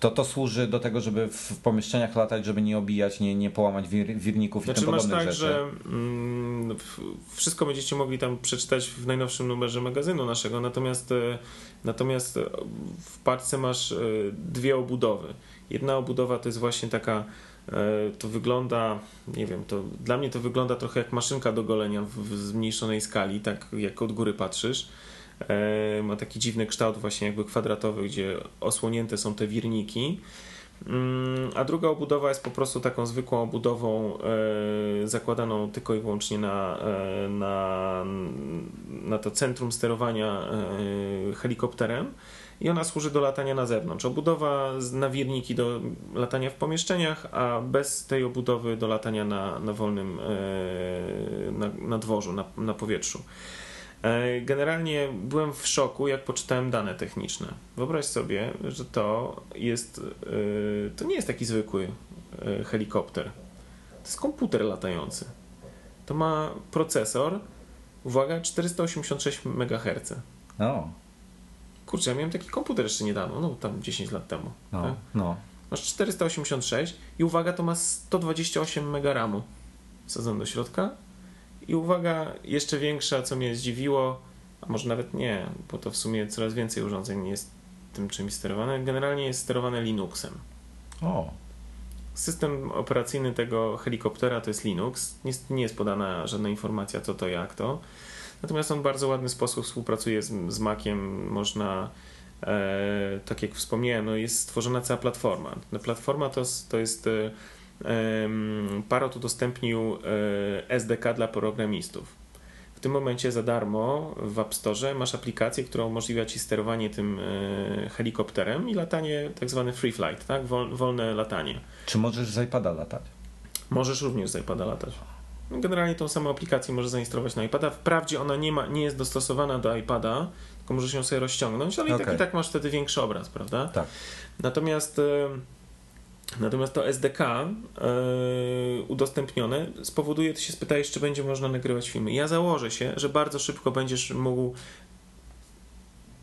To to służy do tego, żeby w pomieszczeniach latać, żeby nie obijać, nie, nie połamać wir, wirników znaczy, i tym podobnych masz tak, rzeczy. że mm, wszystko będziecie mogli tam przeczytać w najnowszym numerze magazynu naszego, natomiast, e, natomiast w paczce masz e, dwie obudowy. Jedna obudowa to jest właśnie taka e, to wygląda, nie wiem, to dla mnie to wygląda trochę jak maszynka do golenia w, w zmniejszonej skali, tak jak od góry patrzysz E, ma taki dziwny kształt właśnie jakby kwadratowy, gdzie osłonięte są te wirniki. Mm, a druga obudowa jest po prostu taką zwykłą obudową e, zakładaną tylko i wyłącznie na, e, na, na to centrum sterowania helikopterem i ona służy do latania na zewnątrz. Obudowa na wirniki do latania w pomieszczeniach, a bez tej obudowy do latania na, na wolnym na, na dworzu, na, na powietrzu. E, generalnie byłem w szoku, jak poczytałem dane techniczne. Wyobraź sobie, że to jest. E, to nie jest taki zwykły e, helikopter. To jest komputer latający. To ma procesor, uwaga, 486 MHz. O. Kurczę, ja miałem taki komputer jeszcze niedawno, no tam 10 lat temu. No, tak? no. Masz 486 i uwaga, to ma 128 MB RAMu. Wsadzone do środka i uwaga, jeszcze większa, co mnie zdziwiło, a może nawet nie, bo to w sumie coraz więcej urządzeń jest tym czymś sterowane. Generalnie jest sterowane Linuxem. O. System operacyjny tego helikoptera to jest Linux. Nie, nie jest podana żadna informacja, co to, jak to. Natomiast on w bardzo ładny sposób współpracuje z, z Maciem. Można, e, tak jak wspomniałem, no jest stworzona cała platforma. Ta platforma to, to jest. E, Parrot udostępnił e, SDK dla programistów. W tym momencie za darmo w App Store masz aplikację, która umożliwia ci sterowanie tym e, helikopterem i latanie, tak zwany free flight, tak? wolne latanie. Czy możesz z iPada latać? Możesz również z iPada latać. Generalnie tą samą aplikację możesz zainstalować na iPada. Wprawdzie ona nie, ma, nie jest dostosowana do iPada, tylko możesz ją sobie rozciągnąć, ale okay. i, tak, i tak masz wtedy większy obraz, prawda? Tak. Natomiast Natomiast to SDK yy, e, udostępnione spowoduje, ty się spytajesz, czy będzie można nagrywać filmy. Ja założę się, że bardzo szybko będziesz mógł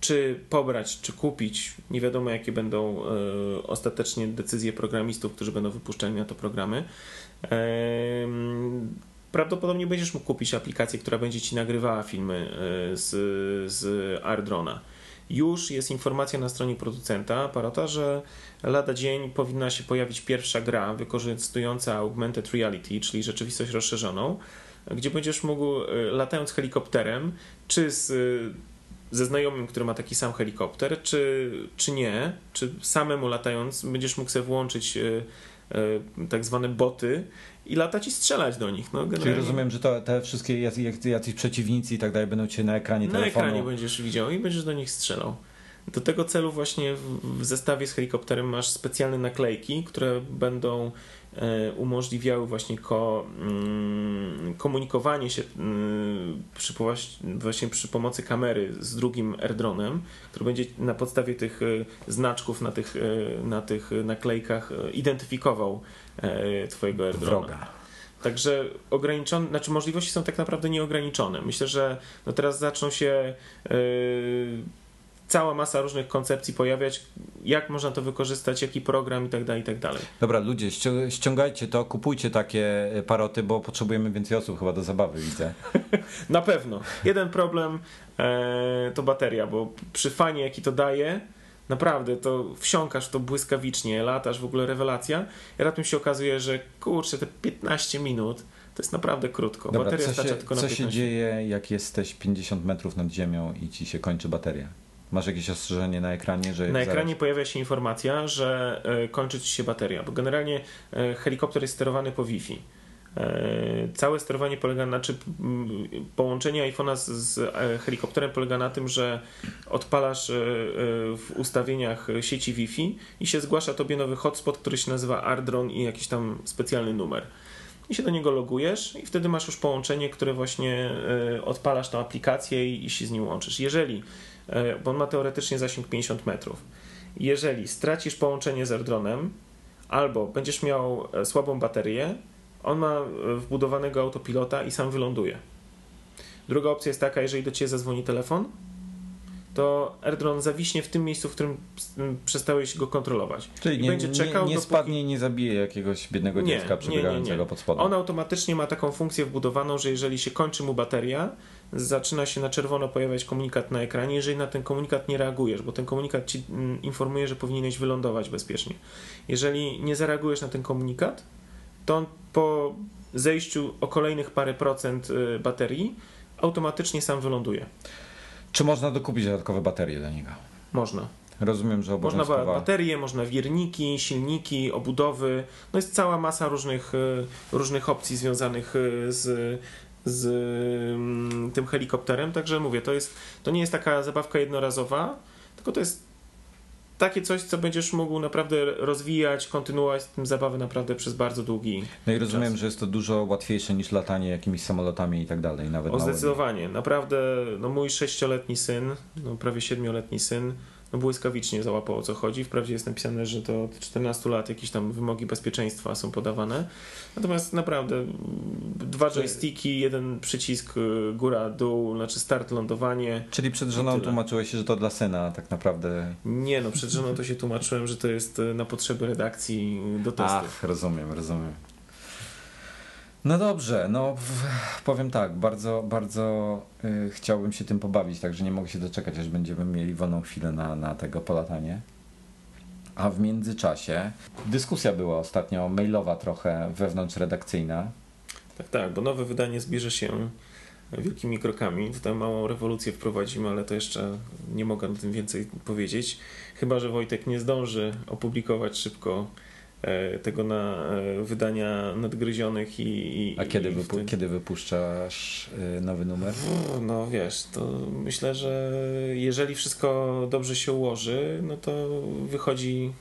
czy pobrać, czy kupić. Nie wiadomo, jakie będą yy, ostatecznie decyzje programistów, którzy będą wypuszczali na to programy. Prawdopodobnie będziesz mógł kupić aplikację, która będzie ci nagrywała filmy z, z AirDrona już jest informacja na stronie producenta Parota, że lada dzień powinna się pojawić pierwsza gra wykorzystująca augmented reality, czyli rzeczywistość rozszerzoną, gdzie będziesz mógł e, latając helikopterem, czy z, ze znajomym, który ma taki sam helikopter, czy, czy nie, czy samemu latając, będziesz mógł sobie włączyć e, e, tak zwane boty i latać i strzelać do nich. No, generalnie... Czyli rozumiem, że to, te wszystkie jacyś, jacyś przeciwnicy i tak dalej będą cię na ekranie na telefonu. Na ekranie będziesz widział i będziesz do nich strzelał. Do tego celu właśnie w zestawie z helikopterem masz specjalne naklejki, które będą e, umożliwiały właśnie ko, mm, komunikowanie się mm, przy, właśnie przy pomocy kamery z drugim airdronem, który będzie na podstawie tych e, znaczków na tych, e, na tych naklejkach identyfikował twojego airdrona. Wroga. Także ograniczone, znaczy możliwości są tak naprawdę nieograniczone. Myślę, że no teraz zaczną się yy, cała masa różnych koncepcji pojawiać, jak można to wykorzystać, jaki program i tak dalej, i tak dalej. Dobra, ludzie, ściągajcie to, kupujcie takie paroty, bo potrzebujemy więcej osób chyba do zabawy, widzę. Na pewno. Jeden problem e, to bateria, bo przy fanie, jaki to daje, naprawdę to wsiąkasz to błyskawicznie, latasz, w ogóle rewelacja. I raptem się okazuje, że kurczę, te 15 minut to jest naprawdę krótko. Dobra, bateria co się, tylko na co 15. się dzieje, jak jesteś 50 metrów nad ziemią i ci się kończy bateria? Masz jakieś ostrzeżenie na ekranie, że. Na ekranie zaraz... pojawia się informacja, że e, kończy ci się bateria, bo generalnie e, helikopter jest sterowany po Wi-Fi. E, całe sterowanie polega na, czy połączenie iPhone'a z, z helikopterem polega na tym, że odpalasz w ustawieniach sieci Wi-Fi i się zgłasza tobie nowy hotspot, który się nazywa Ardron i jakiś tam specjalny numer. I się do niego logujesz i wtedy masz już połączenie, które właśnie odpalasz tą aplikację i, i się z nim łączysz. Jeżeli E, bo on ma teoretycznie zasięg 50 metrów. Jeżeli stracisz połączenie z AirDrone'em albo będziesz miał e, słabą baterię, on ma e, wbudowanego autopilota i sam wyląduje. Druga opcja jest taka, jeżeli do ciebie zadzwoni telefon, to AirDrone zawiśnie w tym miejscu, w którym przestałeś go kontrolować. Czyli nie, będzie czekał, nie, nie dopóki... spadnie i nie zabije jakiegoś biednego nie, dziecka przebiegającego pod spodem. On automatycznie ma taką funkcję wbudowaną, że jeżeli się kończy mu bateria, zaczyna się na czerwono pojawiać komunikat na ekranie, jeżeli na ten komunikat nie reagujesz, bo ten komunikat ci informuje, że powinieneś wylądować bezpiecznie. Jeżeli nie zareagujesz na ten komunikat, to on po zejściu o kolejnych parę procent y, baterii automatycznie sam wyląduje. Czy można dokupić dodatkowe baterie do niego? Można. Rozumiem, że obowiązkowa... Można baterie, można wierniki, silniki, obudowy. No jest cała masa różnych, y, różnych opcji związanych y, z, z mm, tym helikopterem. Także mówię, to, jest, to nie jest taka zabawka jednorazowa, tylko to jest takie coś, co będziesz mógł naprawdę rozwijać, kontynuować tym zabawę naprawdę przez bardzo długi No i rozumiem, czas. że jest to dużo łatwiejsze niż latanie jakimiś samolotami i tak dalej. Nawet o, zdecydowanie. Naprawdę, no mój sześcioletni syn, no prawie siedmioletni syn, no błyskawicznie załapał o co chodzi. Wprawdzie jest napisane, że to od 14 lat jakieś tam wymogi bezpieczeństwa są podawane. Natomiast naprawdę dwa joysticki, jeden przycisk y, góra, dół, znaczy start, lądowanie. Czyli przed żoną tłumaczyłeś się, że to dla syna tak naprawdę. Nie no, przed żoną to się tłumaczyłem, że to jest y, na potrzeby redakcji do testu. Ach, rozumiem, rozumiem. No dobrze, no powiem tak, bardzo, bardzo y, chciałbym się tym pobawić, także nie mogę się doczekać, aż będziemy mieli wolną chwilę na, na tego polatanie. A w międzyczasie dyskusja była ostatnio mailowa trochę wewnątrzredakcyjna. Tak, tak, bo nowe wydanie zbierze się wielkimi krokami. Tutaj małą rewolucję wprowadzimy, ale to jeszcze nie mogę o tym więcej powiedzieć. Chyba, że Wojtek nie zdąży opublikować szybko tego na e, wydania nadgryzionych i. i A kiedy, i wypu kiedy wypuszczasz e, nowy numer? No wiesz, to myślę, że jeżeli wszystko dobrze się ułoży, no to wychodzi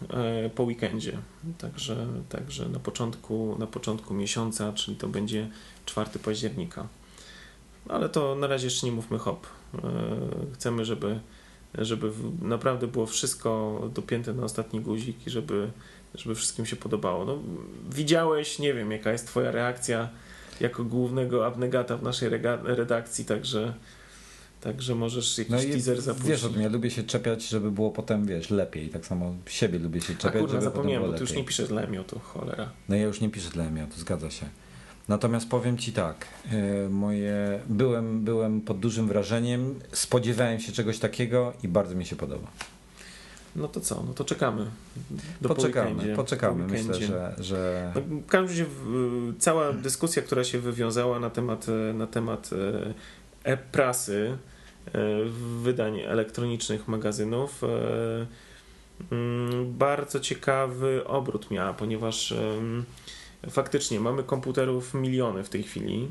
po weekendzie. Także, także na, początku, na początku miesiąca, czyli to będzie 4 października. Ale to na razie jeszcze nie mówmy hop. Chcemy, żeby, żeby naprawdę było wszystko dopięte na ostatni guzik i żeby żeby wszystkim się podobało. No, widziałeś, nie wiem, jaka jest Twoja reakcja jako głównego abnegata w naszej redakcji, także. Także możesz jakiś no teaser zapuścić. Wiesz, ja lubię się czepiać, żeby było potem, wiesz, lepiej. Tak samo siebie lubię się czepiać, A kurwa, żeby zapomniałem, bo ty już nie piszesz dla Emiotu, cholera. No ja już nie piszę dla Emiotu, zgadza się. Natomiast powiem Ci tak, e, moje, byłem, byłem pod dużym wrażeniem, spodziewałem się czegoś takiego i bardzo mi się podoba. No to co? No to czekamy. Do poczekamy, po poczekamy. Myślę, że. że... No, w każdym razie cała dyskusja, która się wywiązała na temat, na temat e, e-prasy, wydań elektronicznych magazynów, mm, bardzo ciekawy obrót miała, ponieważ faktycznie mamy komputerów miliony w tej chwili.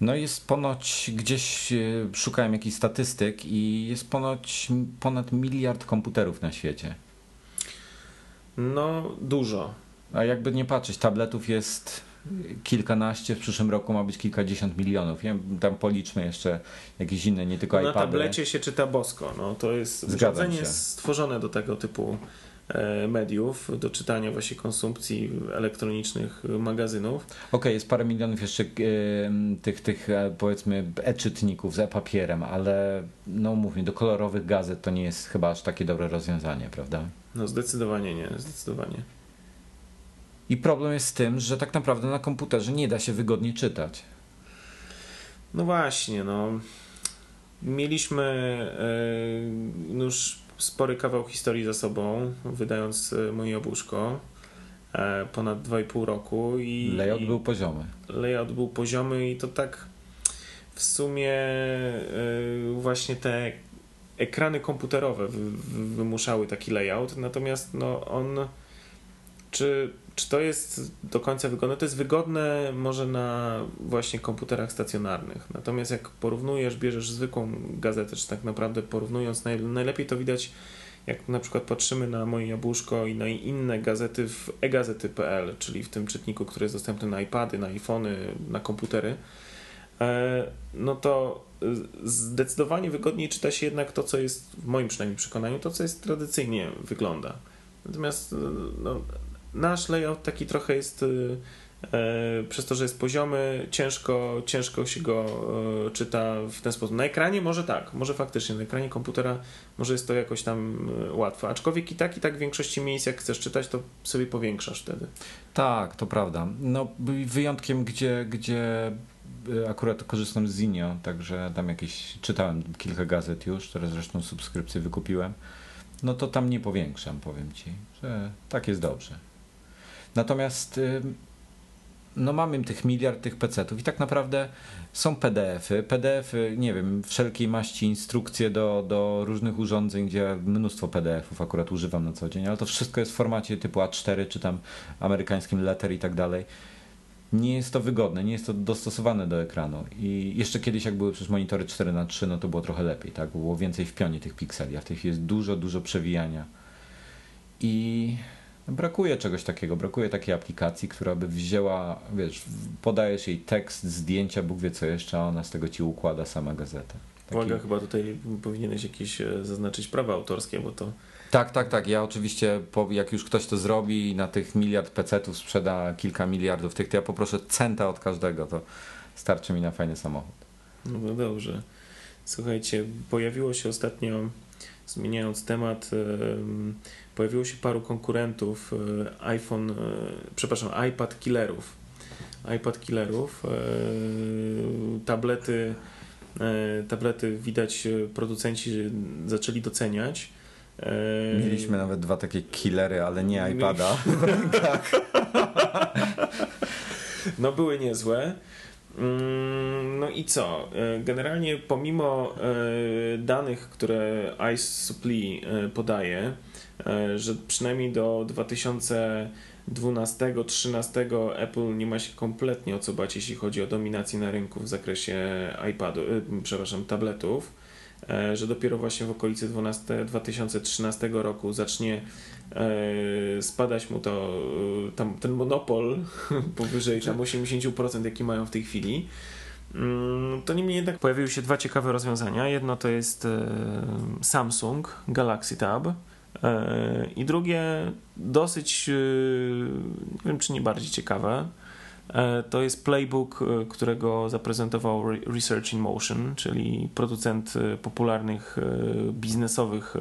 No jest ponoć, gdzieś e, szukałem jakichś statystyk i jest ponoć ponad miliard komputerów na świecie. No, dużo. A jakby nie patrzeć, tabletów jest kilkanaście, w przyszłym roku ma być kilkadziesiąt milionów. Ja tam policzmy jeszcze jakieś inne, nie tylko no, iPady. Na tablecie się czyta bosko. No, to jest urządzenie stworzone do tego typu mediów, do czytania właśnie konsumpcji elektronicznych magazynów. Okej, okay, jest parę milionów jeszcze tych, tych powiedzmy e-czytników z e-papierem, ale no mówmy, do kolorowych gazet to nie jest chyba aż takie dobre rozwiązanie, prawda? No zdecydowanie nie, zdecydowanie. I problem jest z tym, że tak naprawdę na komputerze nie da się wygodnie czytać. No właśnie, no. Mieliśmy e, już spory kawał historii za sobą, wydając e, moje jabłuszko e, ponad 2,5 roku. I, layout był poziomy. Layout był poziomy i to tak w sumie właśnie te ekrany komputerowe wymuszały taki layout, natomiast no on czy czy to jest do końca wygodne? To jest wygodne może na właśnie komputerach stacjonarnych. Natomiast jak porównujesz, bierzesz zwykłą gazetę, czy tak naprawdę porównując, najlepiej to widać jak na przykład patrzymy na moje jabłuszko i na inne gazety w egazety.pl, czyli w tym czytniku, który jest dostępny na iPady, na iPhony, na komputery, e, no to zdecydowanie wygodniej czyta się jednak to, co jest, w moim przynajmniej przekonaniu, to, co jest tradycyjnie wygląda. Natomiast no, nasz layout taki trochę jest y, e, przez to, że jest poziomy, ciężko, ciężko się go e, czyta w ten sposób. Na ekranie może tak, może faktycznie, na ekranie komputera może jest to jakoś tam e, łatwe, aczkolwiek i tak, i tak w większości miejsc, jak chcesz czytać, to sobie powiększasz wtedy. Tak, to prawda. No, wyjątkiem, gdzie, gdzie akurat korzystam z Zinio, także tam jakieś, czytałem kilka gazet już, teraz zresztą subskrypcję wykupiłem, no to tam nie powiększam, powiem Ci, że tak jest dobrze. Natomiast y, no mamy tych miliard tych PC-ów i tak naprawdę są PDF-y. PDF-y, nie wiem, wszelkiej maści instrukcje do, do różnych urządzeń, gdzie mnóstwo PDF-ów akurat używam na co dzień, ale to wszystko jest w formacie typu A4 czy tam amerykańskim letter i tak dalej. Nie jest to wygodne, nie jest to dostosowane do ekranu. I jeszcze kiedyś, jak były przecież monitory 4 na 3 no to było trochę lepiej, tak? Było więcej w pionie tych pikseli, a w tej chwili jest dużo, dużo przewijania. I Brakuje czegoś takiego, brakuje takiej aplikacji, która by wzięła, wiesz, podajesz jej tekst, zdjęcia, Bóg wie co jeszcze, a ona z tego ci układa sama gazetę. Taki... Uwaga, chyba tutaj powinieneś jakieś e, zaznaczyć prawa autorskie, bo to... Tak, tak, tak. Ja oczywiście, jak już ktoś to zrobi i na tych miliard PC-ów sprzeda kilka miliardów tych, to ja poproszę centa od każdego, to starczy mi na fajny samochód. No, no dobrze. Słuchajcie, pojawiło się ostatnio, zmieniając temat, pojawiło się paru konkurentów e, iPhone, e, przepraszam, iPad killerów. iPad killerów, e, tablety, tablety widać producenci zaczęli doceniać. Mieliśmy nawet dwa takie killery, ale nie iPada w rękach. No były niezłe. Mm, no i co? Generalnie pomimo danych, które Ice Supply podaje, że przynajmniej do 2012-2013 Apple nie ma się kompletnie o co bać, jeśli chodzi o dominację na rynku w zakresie iPadu, e, przepraszam, tabletów, e, że dopiero właśnie w okolicy 12, 2013 roku zacznie spadać mu to, tam, ten monopol powyżej tam 80%, jaki mają w tej chwili. Mm, to niemniej jednak pojawiły się dwa ciekawe rozwiązania. Jedno to jest Samsung Galaxy Tab, E, I drugie, dosyć, e, nie wiem czy nie bardziej ciekawe, e, to jest playbook, którego zaprezentował Research in Motion, czyli producent popularnych biznesowych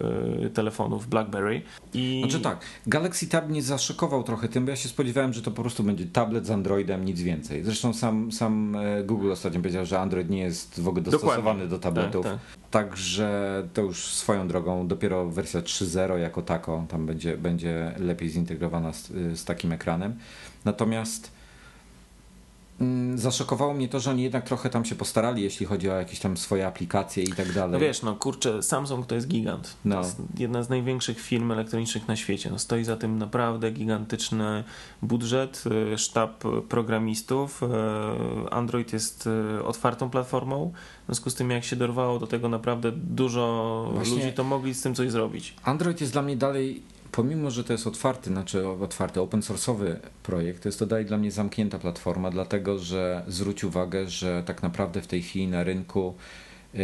telefonów BlackBerry. I... Znaczy tak, Galaxy Tab mnie zaszokował trochę tym, bo ja się spodziewałem, że to po prostu będzie tablet z Androidem, nic więcej. Zresztą sam, sam Google ostatnio powiedział, że Android nie jest w ogóle dostosowany Dokładnie. do tabletów. Tak, tak. Także to już swoją drogą, dopiero wersja 3.0 jako tako tam będzie, będzie lepiej zintegrowana z, z takim ekranem. Natomiast zaszokowało mnie to, że oni jednak trochę tam się postarali, jeśli chodzi o jakieś tam swoje aplikacje i tak dalej. No wiesz, no kurczę, Samsung to jest gigant. No. To jest jedna z największych firm elektronicznych na świecie. No, stoi za tym naprawdę gigantyczny budżet, y, sztab programistów. Y, Android jest y, otwartą platformą. W związku z tym, jak się dorwało do tego naprawdę dużo Właśnie ludzi, to mogli z tym coś zrobić. Android jest dla mnie dalej pomimo, że to jest otwarty, znaczy otwarty, open source'owy projekt, to jest to dalej dla mnie zamknięta platforma, dlatego że zwróć uwagę, że tak naprawdę w tej chwili na rynku yy,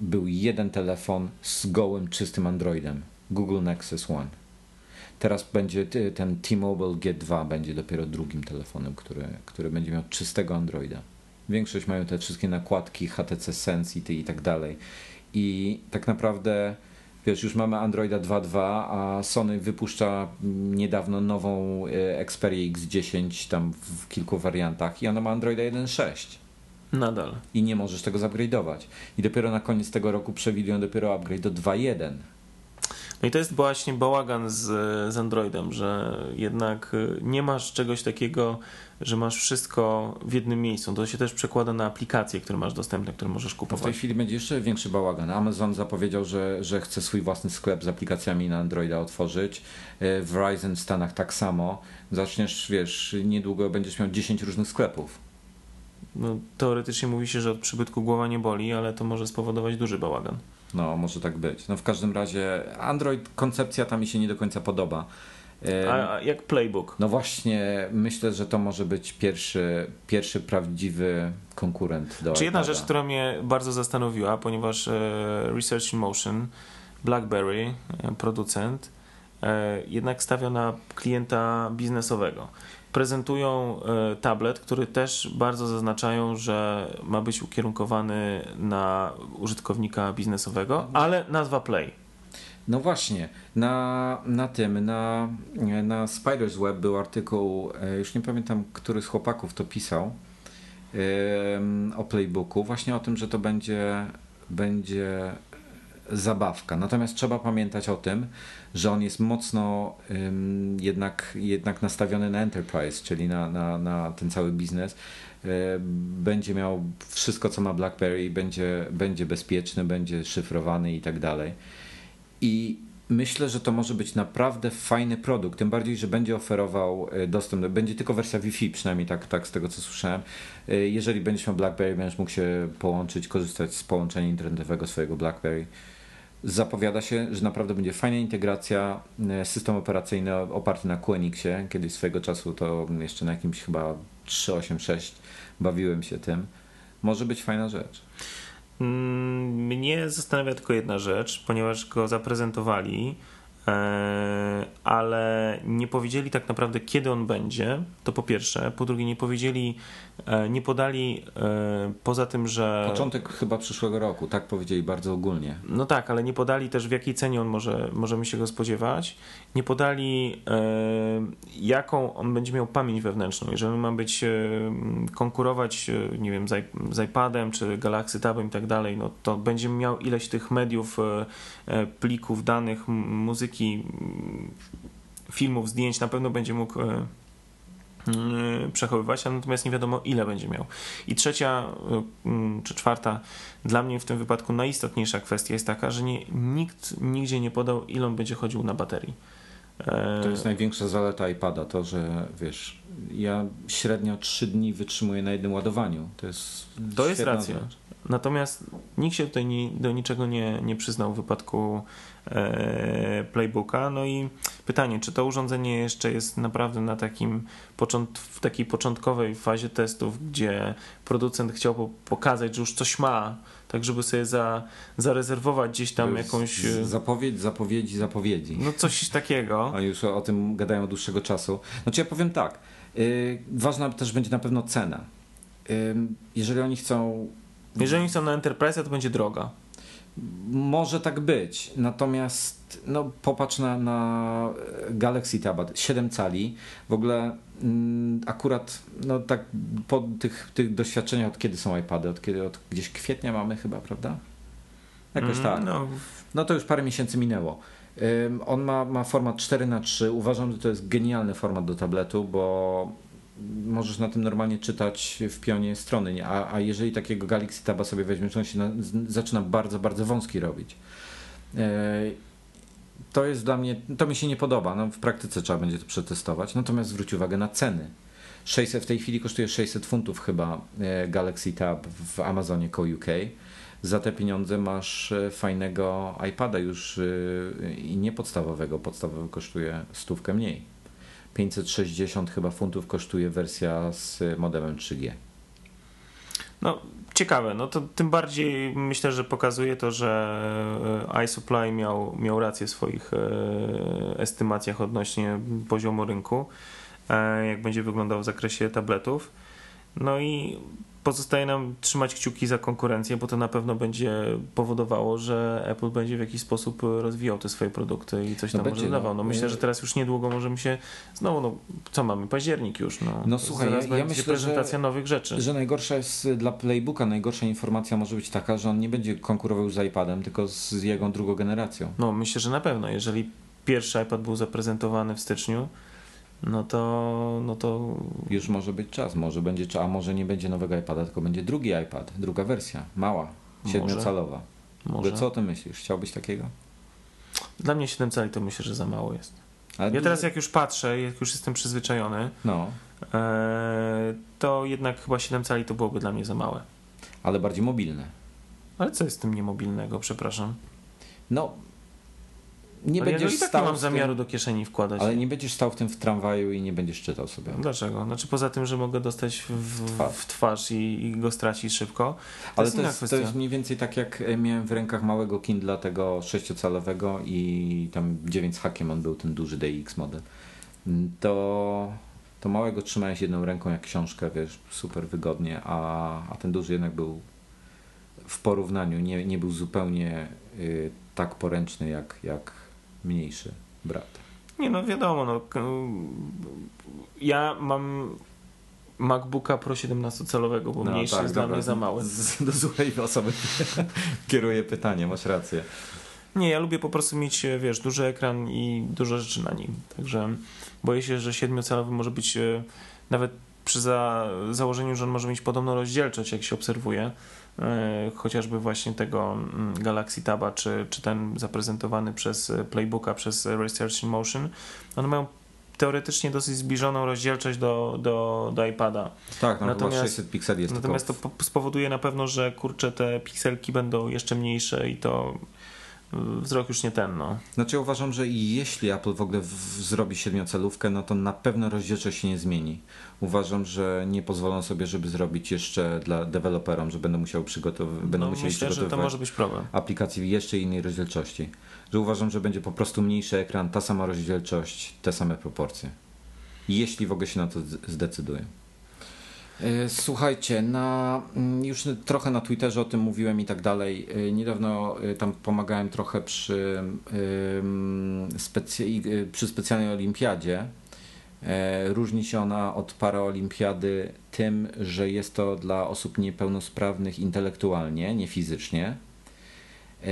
był jeden telefon z gołym, czystym Androidem, Google Nexus One. Teraz będzie ten T-Mobile G2 będzie dopiero drugim telefonem, który, który będzie miał czystego Androida. Większość mają te wszystkie nakładki HTC Sense i tak dalej. I tak naprawdę wiesz, już mamy Androida 2.2, a Sony wypuszcza niedawno nową e, Xperia X10 tam w kilku wariantach i ona ma Androida 1.6. Nadal. I nie możesz tego zupgrade'ować. I dopiero na koniec tego roku przewidują dopiero upgrade do 2.1. No i to jest właśnie bałagan z, z Androidem, że jednak y, nie masz czegoś takiego, że masz wszystko w jednym miejscu. To się też przekłada na aplikacje, które masz dostępne, które możesz kupować. w tej chwili będzie jeszcze większy bałagan. Amazon zapowiedział, że, że chce swój własny sklep z aplikacjami na Androida otworzyć. Y, Verizon w Stanach tak samo. Zaczniesz, wiesz, niedługo będziesz miał 10 różnych sklepów. No, teoretycznie mówi się, że od przybytku głowa nie boli, ale to może spowodować duży bałagan. No, może tak być. No w każdym razie Android, koncepcja ta mi się nie do końca podoba. A jak Playbook? No właśnie, myślę, że to może być pierwszy, pierwszy prawdziwy konkurent do Czy jedna rzecz, która mnie bardzo zastanowiła, ponieważ e, Research in Motion, BlackBerry, e, producent, e, jednak stawia na klienta biznesowego prezentują e, tablet, który też bardzo zaznaczają, że ma być ukierunkowany na użytkownika biznesowego, ale nazwa Play. No właśnie, na, na tym, na, na Spider's Web był artykuł, e, już nie pamiętam, który z chłopaków to pisał, o playbooku, właśnie o tym, że to będzie, będzie zabawka. Natomiast trzeba pamiętać o tym, że on jest mocno jednak, jednak nastawiony na enterprise, czyli na, na, na ten cały biznes. E, będzie miał wszystko, co ma BlackBerry, będzie, będzie bezpieczny, będzie szyfrowany i tak dalej. I myślę, że to może być naprawdę fajny produkt, tym bardziej, że będzie oferował e, dostęp, będzie tylko wersja Wi-Fi, przynajmniej tak, tak z tego co słyszałem. E, jeżeli będziesz miał BlackBerry, będziesz mógł się połączyć, korzystać z połączenia internetowego swojego BlackBerry zapowiada się, że naprawdę będzie fajna integracja, e, system operacyjny oparty na QNX-ie. Kiedyś swojego czasu to jeszcze na jakimś chyba 386 bawiłem się tym. Może być fajna rzecz. Mm, mnie zastanawia tylko jedna rzecz, ponieważ go zaprezentowali ale nie powiedzieli tak naprawdę, kiedy on będzie. To po pierwsze. Po drugie, nie powiedzieli, e, nie podali e, poza tym, że. Początek chyba przyszłego roku, tak powiedzieli bardzo ogólnie. No tak, ale nie podali też, w jakiej cenie on może, możemy się go spodziewać. Nie podali, jaką on będzie miał pamięć wewnętrzną. Jeżeli ma być konkurować, nie wiem, z iPadem czy Galaxy Tabem i tak dalej, no to będzie miał ileś tych mediów, plików, danych, muzyki filmów, zdjęć na pewno będzie mógł e, e, przechowywać, a natomiast nie wiadomo ile będzie miał. I trzecia e, czy czwarta, dla mnie w tym wypadku najistotniejsza kwestia jest taka, że nie, nikt nigdzie nie podał, ile on będzie chodził na baterii. To jest największa zaleta iPada, to że wiesz, ja średnio 3 dni wytrzymuję na jednym ładowaniu. To jest, to jest racja. Rzecz. Natomiast nikt się tutaj nie, do niczego nie, nie przyznał w wypadku e, Playbooka. No i pytanie, czy to urządzenie jeszcze jest naprawdę na takim w takiej początkowej fazie testów, gdzie producent chciał pokazać, że już coś ma, tak żeby sobie za, zarezerwować gdzieś tam jakąś... E, zapowiedź, zapowiedzi, zapowiedzi. No coś takiego. A już o tym gadają od dłuższego czasu. Znaczy ja powiem tak, yy, ważna też będzie na pewno cena. Yy, jeżeli oni chcą jeżeli są na Enterprise, to będzie droga. Może tak być, natomiast no, popatrz na, na Galaxy Tab 7 cali. W ogóle mm, akurat no, tak po tych, tych doświadczeniach, od kiedy są iPady, od kiedy od gdzieś kwietnia mamy chyba, prawda? Jakoś mm, tak. No. no to już parę miesięcy minęło. On ma, ma format 4 na 3 Uważam, że to jest genialny format do tabletu, bo możesz na tym normalnie czytać w pionie strony, a, a jeżeli takiego Galaxy Taba sobie weźmiesz, on się na, zaczyna bardzo, bardzo wąski robić. E, to jest dla mnie, to mi się nie podoba, no, w praktyce trzeba będzie to przetestować, natomiast zwróć uwagę na ceny. 600, w tej chwili kosztuje 600 funtów chyba e, Galaxy Tab w Amazonie Co UK. Za te pieniądze masz e, fajnego iPada już i nie podstawowego, podstawowy kosztuje stówkę mniej. 560 chyba funtów kosztuje wersja z modemem 3G. No, ciekawe. No to tym bardziej myślę, że pokazuje to, że e, iSupply miał, miał rację w swoich e, estymacjach odnośnie poziomu rynku, e, jak będzie wyglądał w zakresie tabletów. No i pozostaje nam trzymać kciuki za konkurencję, bo to na pewno będzie powodowało, że Apple będzie w jakiś sposób rozwijał te swoje produkty i coś No tam będzie, może dawał. no. No myślę, że teraz już niedługo możemy się znowu, no co mamy, październik już. No, No słuchaj, Zaraz ja- ja będzie myślę, prezentacja że- nowych rzeczy. Że najgorsza jest dla Playbooka, najgorsza informacja może być taka, że on nie będzie konkurował z iPadem, tylko z jego drugą generacją. No myślę, że na pewno. Jeżeli pierwszy iPad był zaprezentowany w styczniu, no to, no to Już może być czas, może będzie czas, a może nie będzie nowego iPada, tylko będzie drugi iPad, druga wersja, mała, siedmiocalowa. może. Co o tym myślisz? Chciałbyś takiego? Dla mnie 7 cali to myślę, że za mało jest. Ale Ja teraz jak już patrzę, jak już jestem przyzwyczajony, No, e, to jednak chyba 7 cali to byłoby dla mnie za małe. ale bardziej mobilne. Ale co jest z tym niemobilnego, przepraszam? No, nie Ale ja będziesz i tak stał mam w zamiaru tym, do kieszeni wkładać. ale nie będziesz stał w tym w tramwaju i nie będziesz czytał sobie. Dlaczego? Znaczy poza tym, że mogę dostać w, Twarz. w twarz i, i go stracić szybko. To Ale jest to jest, to jest mniej więcej tak jak e, miałem w rękach małego Kindla tego 6-calowego i tam 9 z hakiem on był ten duży DX model. Mm, To, to małego trzymałeś jedną ręką jak książkę, wiesz, super wygodnie, a, a ten duży jednak był w porównaniu, nie, nie był zupełnie y, tak poręczny jak, jak mniejszy brat. Nie no wiadomo, no, ja mam MacBooka Pro 17-calowego, bo mniejszy jest dla mnie za mały. No tak, Z, do złej osoby kieruję pytanie, masz rację. Nie, ja lubię po prostu mieć, e, wiesz, duży ekran i dużo rzeczy na nim. Także boję się, że 7-calowy może być e, nawet przy za, założeniu, że on może mieć podobną rozdzielczość, jak się obserwuje, chociażby właśnie tego mm, Galaxy Taba, czy, czy ten zaprezentowany przez e, Playbooka, przez e, Research in Motion, one mają teoretycznie dosyć zbliżoną rozdzielczość do, do, do iPada. Tak, no Natomiast- chyba 600 pikseli jest Natomiast to po- spowoduje na pewno, że kurczę, te pikselki będą jeszcze mniejsze i to wzrok już nie ten, no. Znaczy ja uważam, że jeśli Apple w ogóle w, zrobi siedmiocelówkę, no to na pewno rozdzielczość się nie zmieni. Uważam, że nie pozwolą sobie, żeby zrobić jeszcze dla deweloperom, że będą musiały przygotowywać, będą no musieli myślę, że to przygotowywać może być problem. aplikacji w jeszcze innej rozdzielczości. Że uważam, że będzie po prostu mniejszy ekran, ta sama rozdzielczość, te same proporcje. Jeśli w ogóle się na to zdecydują. E, Słuchajcie, na, mm, już trochę na Twitterze o tym mówiłem i tak dalej. E, Niedawno e, tam pomagałem trochę przy, przy specjalnej olimpiadzie. Różni się ona od paraolimpiady tym, że jest to dla osób niepełnosprawnych intelektualnie, nie fizycznie. E,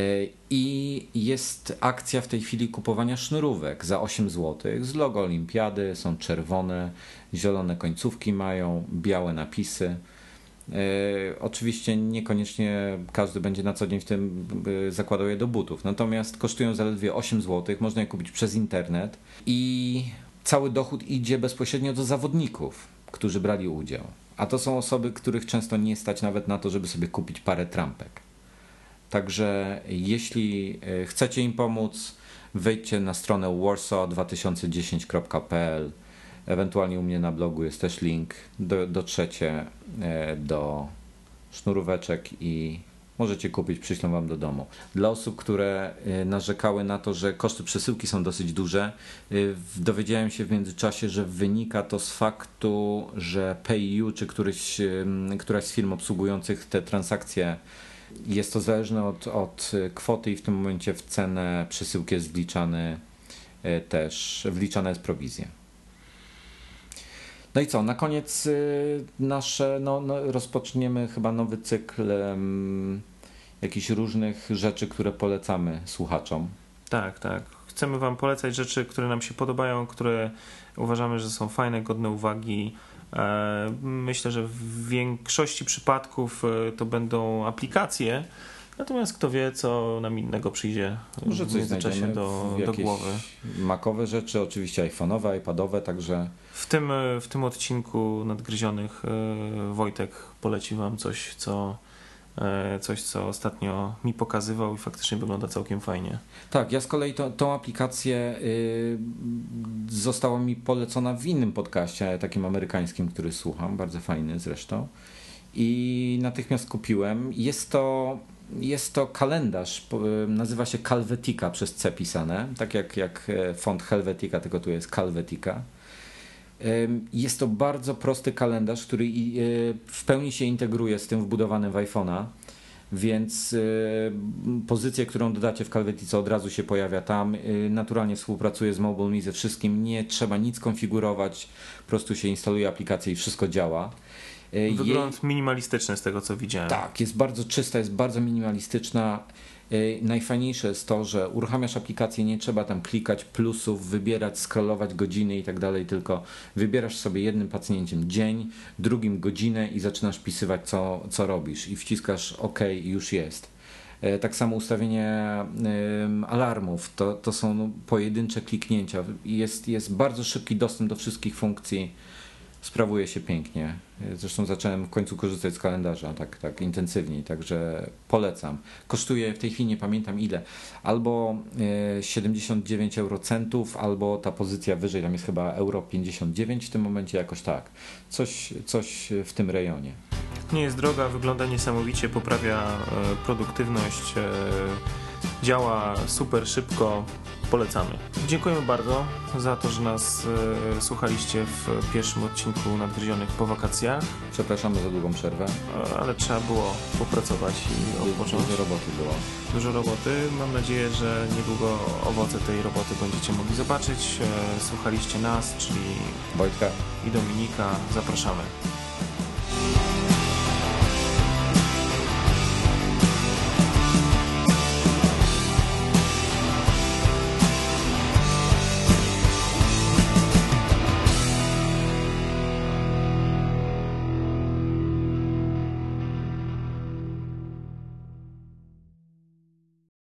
I jest akcja w tej chwili kupowania sznurówek za 8 zł z logo olimpiady, są czerwone, zielone końcówki mają, białe napisy. E, oczywiście niekoniecznie każdy będzie na co dzień w tym e, zakładał je do butów, natomiast kosztują zaledwie 8 zł, można je kupić przez internet i cały dochód idzie bezpośrednio do zawodników, którzy brali udział. A to są osoby, których często nie stać nawet na to, żeby sobie kupić parę trampek. Także jeśli e, chcecie im pomóc, wejdźcie na stronę warsaw2010.pl. Ewentualnie u mnie na blogu jest też link. Do, dotrzecie e, do sznuróweczek i możecie kupić, przyślą wam do domu. Dla osób, które e, narzekały na to, że koszty przesyłki są dosyć duże, dowiedziałem się w międzyczasie, że wynika to z faktu, że PayU czy któryś, któraś z firm obsługujących te transakcje jest to zależne od, od kwoty i w tym momencie w cenę przesyłki jest wliczany e, też, wliczana jest prowizja. No i co, na koniec y, nasze, no, no, rozpoczniemy chyba nowy cykl em, jakichś różnych rzeczy, które polecamy słuchaczom. Tak, tak. Chcemy Wam polecać rzeczy, które nam się podobają, które uważamy, że są fajne, godne uwagi. E, Myślę, że w większości przypadków e, to będą aplikacje, natomiast kto wie, co nam innego przyjdzie Może w coś międzyczasie do, do głowy. makowe rzeczy, oczywiście iPhone'owe, iPadowe, także W tym, e, w tym odcinku nadgryzionych Wojtek poleci Wam coś, co, coś, co ostatnio mi pokazywał i faktycznie wygląda całkiem fajnie. Tak, ja z kolei to, tą aplikację y, została mi polecona w innym podcaście, takim amerykańskim, który słucham, bardzo fajny zresztą. i natychmiast kupiłem. Jest to, jest to kalendarz, nazywa się Calvetica przez C pisane, tak jak, jak font Helvetica, tylko tu jest Calvetica. Jest to bardzo prosty kalendarz, który w pełni się integruje z tym wbudowanym w iPhone'a więc y, pozycję, którą dodacie w Calvetice od razu się pojawia tam. Y, naturalnie współpracuje z MobileMe ze wszystkim, nie trzeba nic konfigurować, po prostu się instaluje aplikację i wszystko działa. Wygląd minimalistyczny z tego co widziałem. Tak, jest bardzo czysta, jest bardzo minimalistyczna. Y, najfajniejsze jest to, że uruchamiasz aplikację, nie trzeba tam klikać plusów, wybierać, scrollować godziny i tak dalej, tylko wybierasz sobie jednym pacnięciem dzień, drugim godzinę i zaczynasz pisywać, co, co robisz i wciskasz OK i już jest. Y, tak samo ustawienie alarmów to, to są pojedyncze kliknięcia. Jest, jest bardzo szybki dostęp do wszystkich funkcji sprawuje się pięknie. Zresztą zacząłem w końcu korzystać z kalendarza tak, tak intensywniej, także polecam. Kosztuje w tej chwili nie pamiętam ile, albo 79 e, eurocentów, albo ta pozycja wyżej, tam jest chyba euro 59 w tym momencie jakoś tak. Coś, coś w tym rejonie. Nie jest droga, wygląda niesamowicie, poprawia e, produktywność, e, działa super szybko, polecamy. Dziękujemy bardzo za to, że nas e, słuchaliście w pierwszym odcinku Nadgryzionych po wakacjach. Przepraszamy za długą przerwę. Ale trzeba było popracować i odpocząć. Dużo roboty było. Dużo roboty. Mam nadzieję, że niedługo owoce tej roboty będziecie mogli zobaczyć. E, słuchaliście nas, czyli Wojtka i Dominika. Zapraszamy.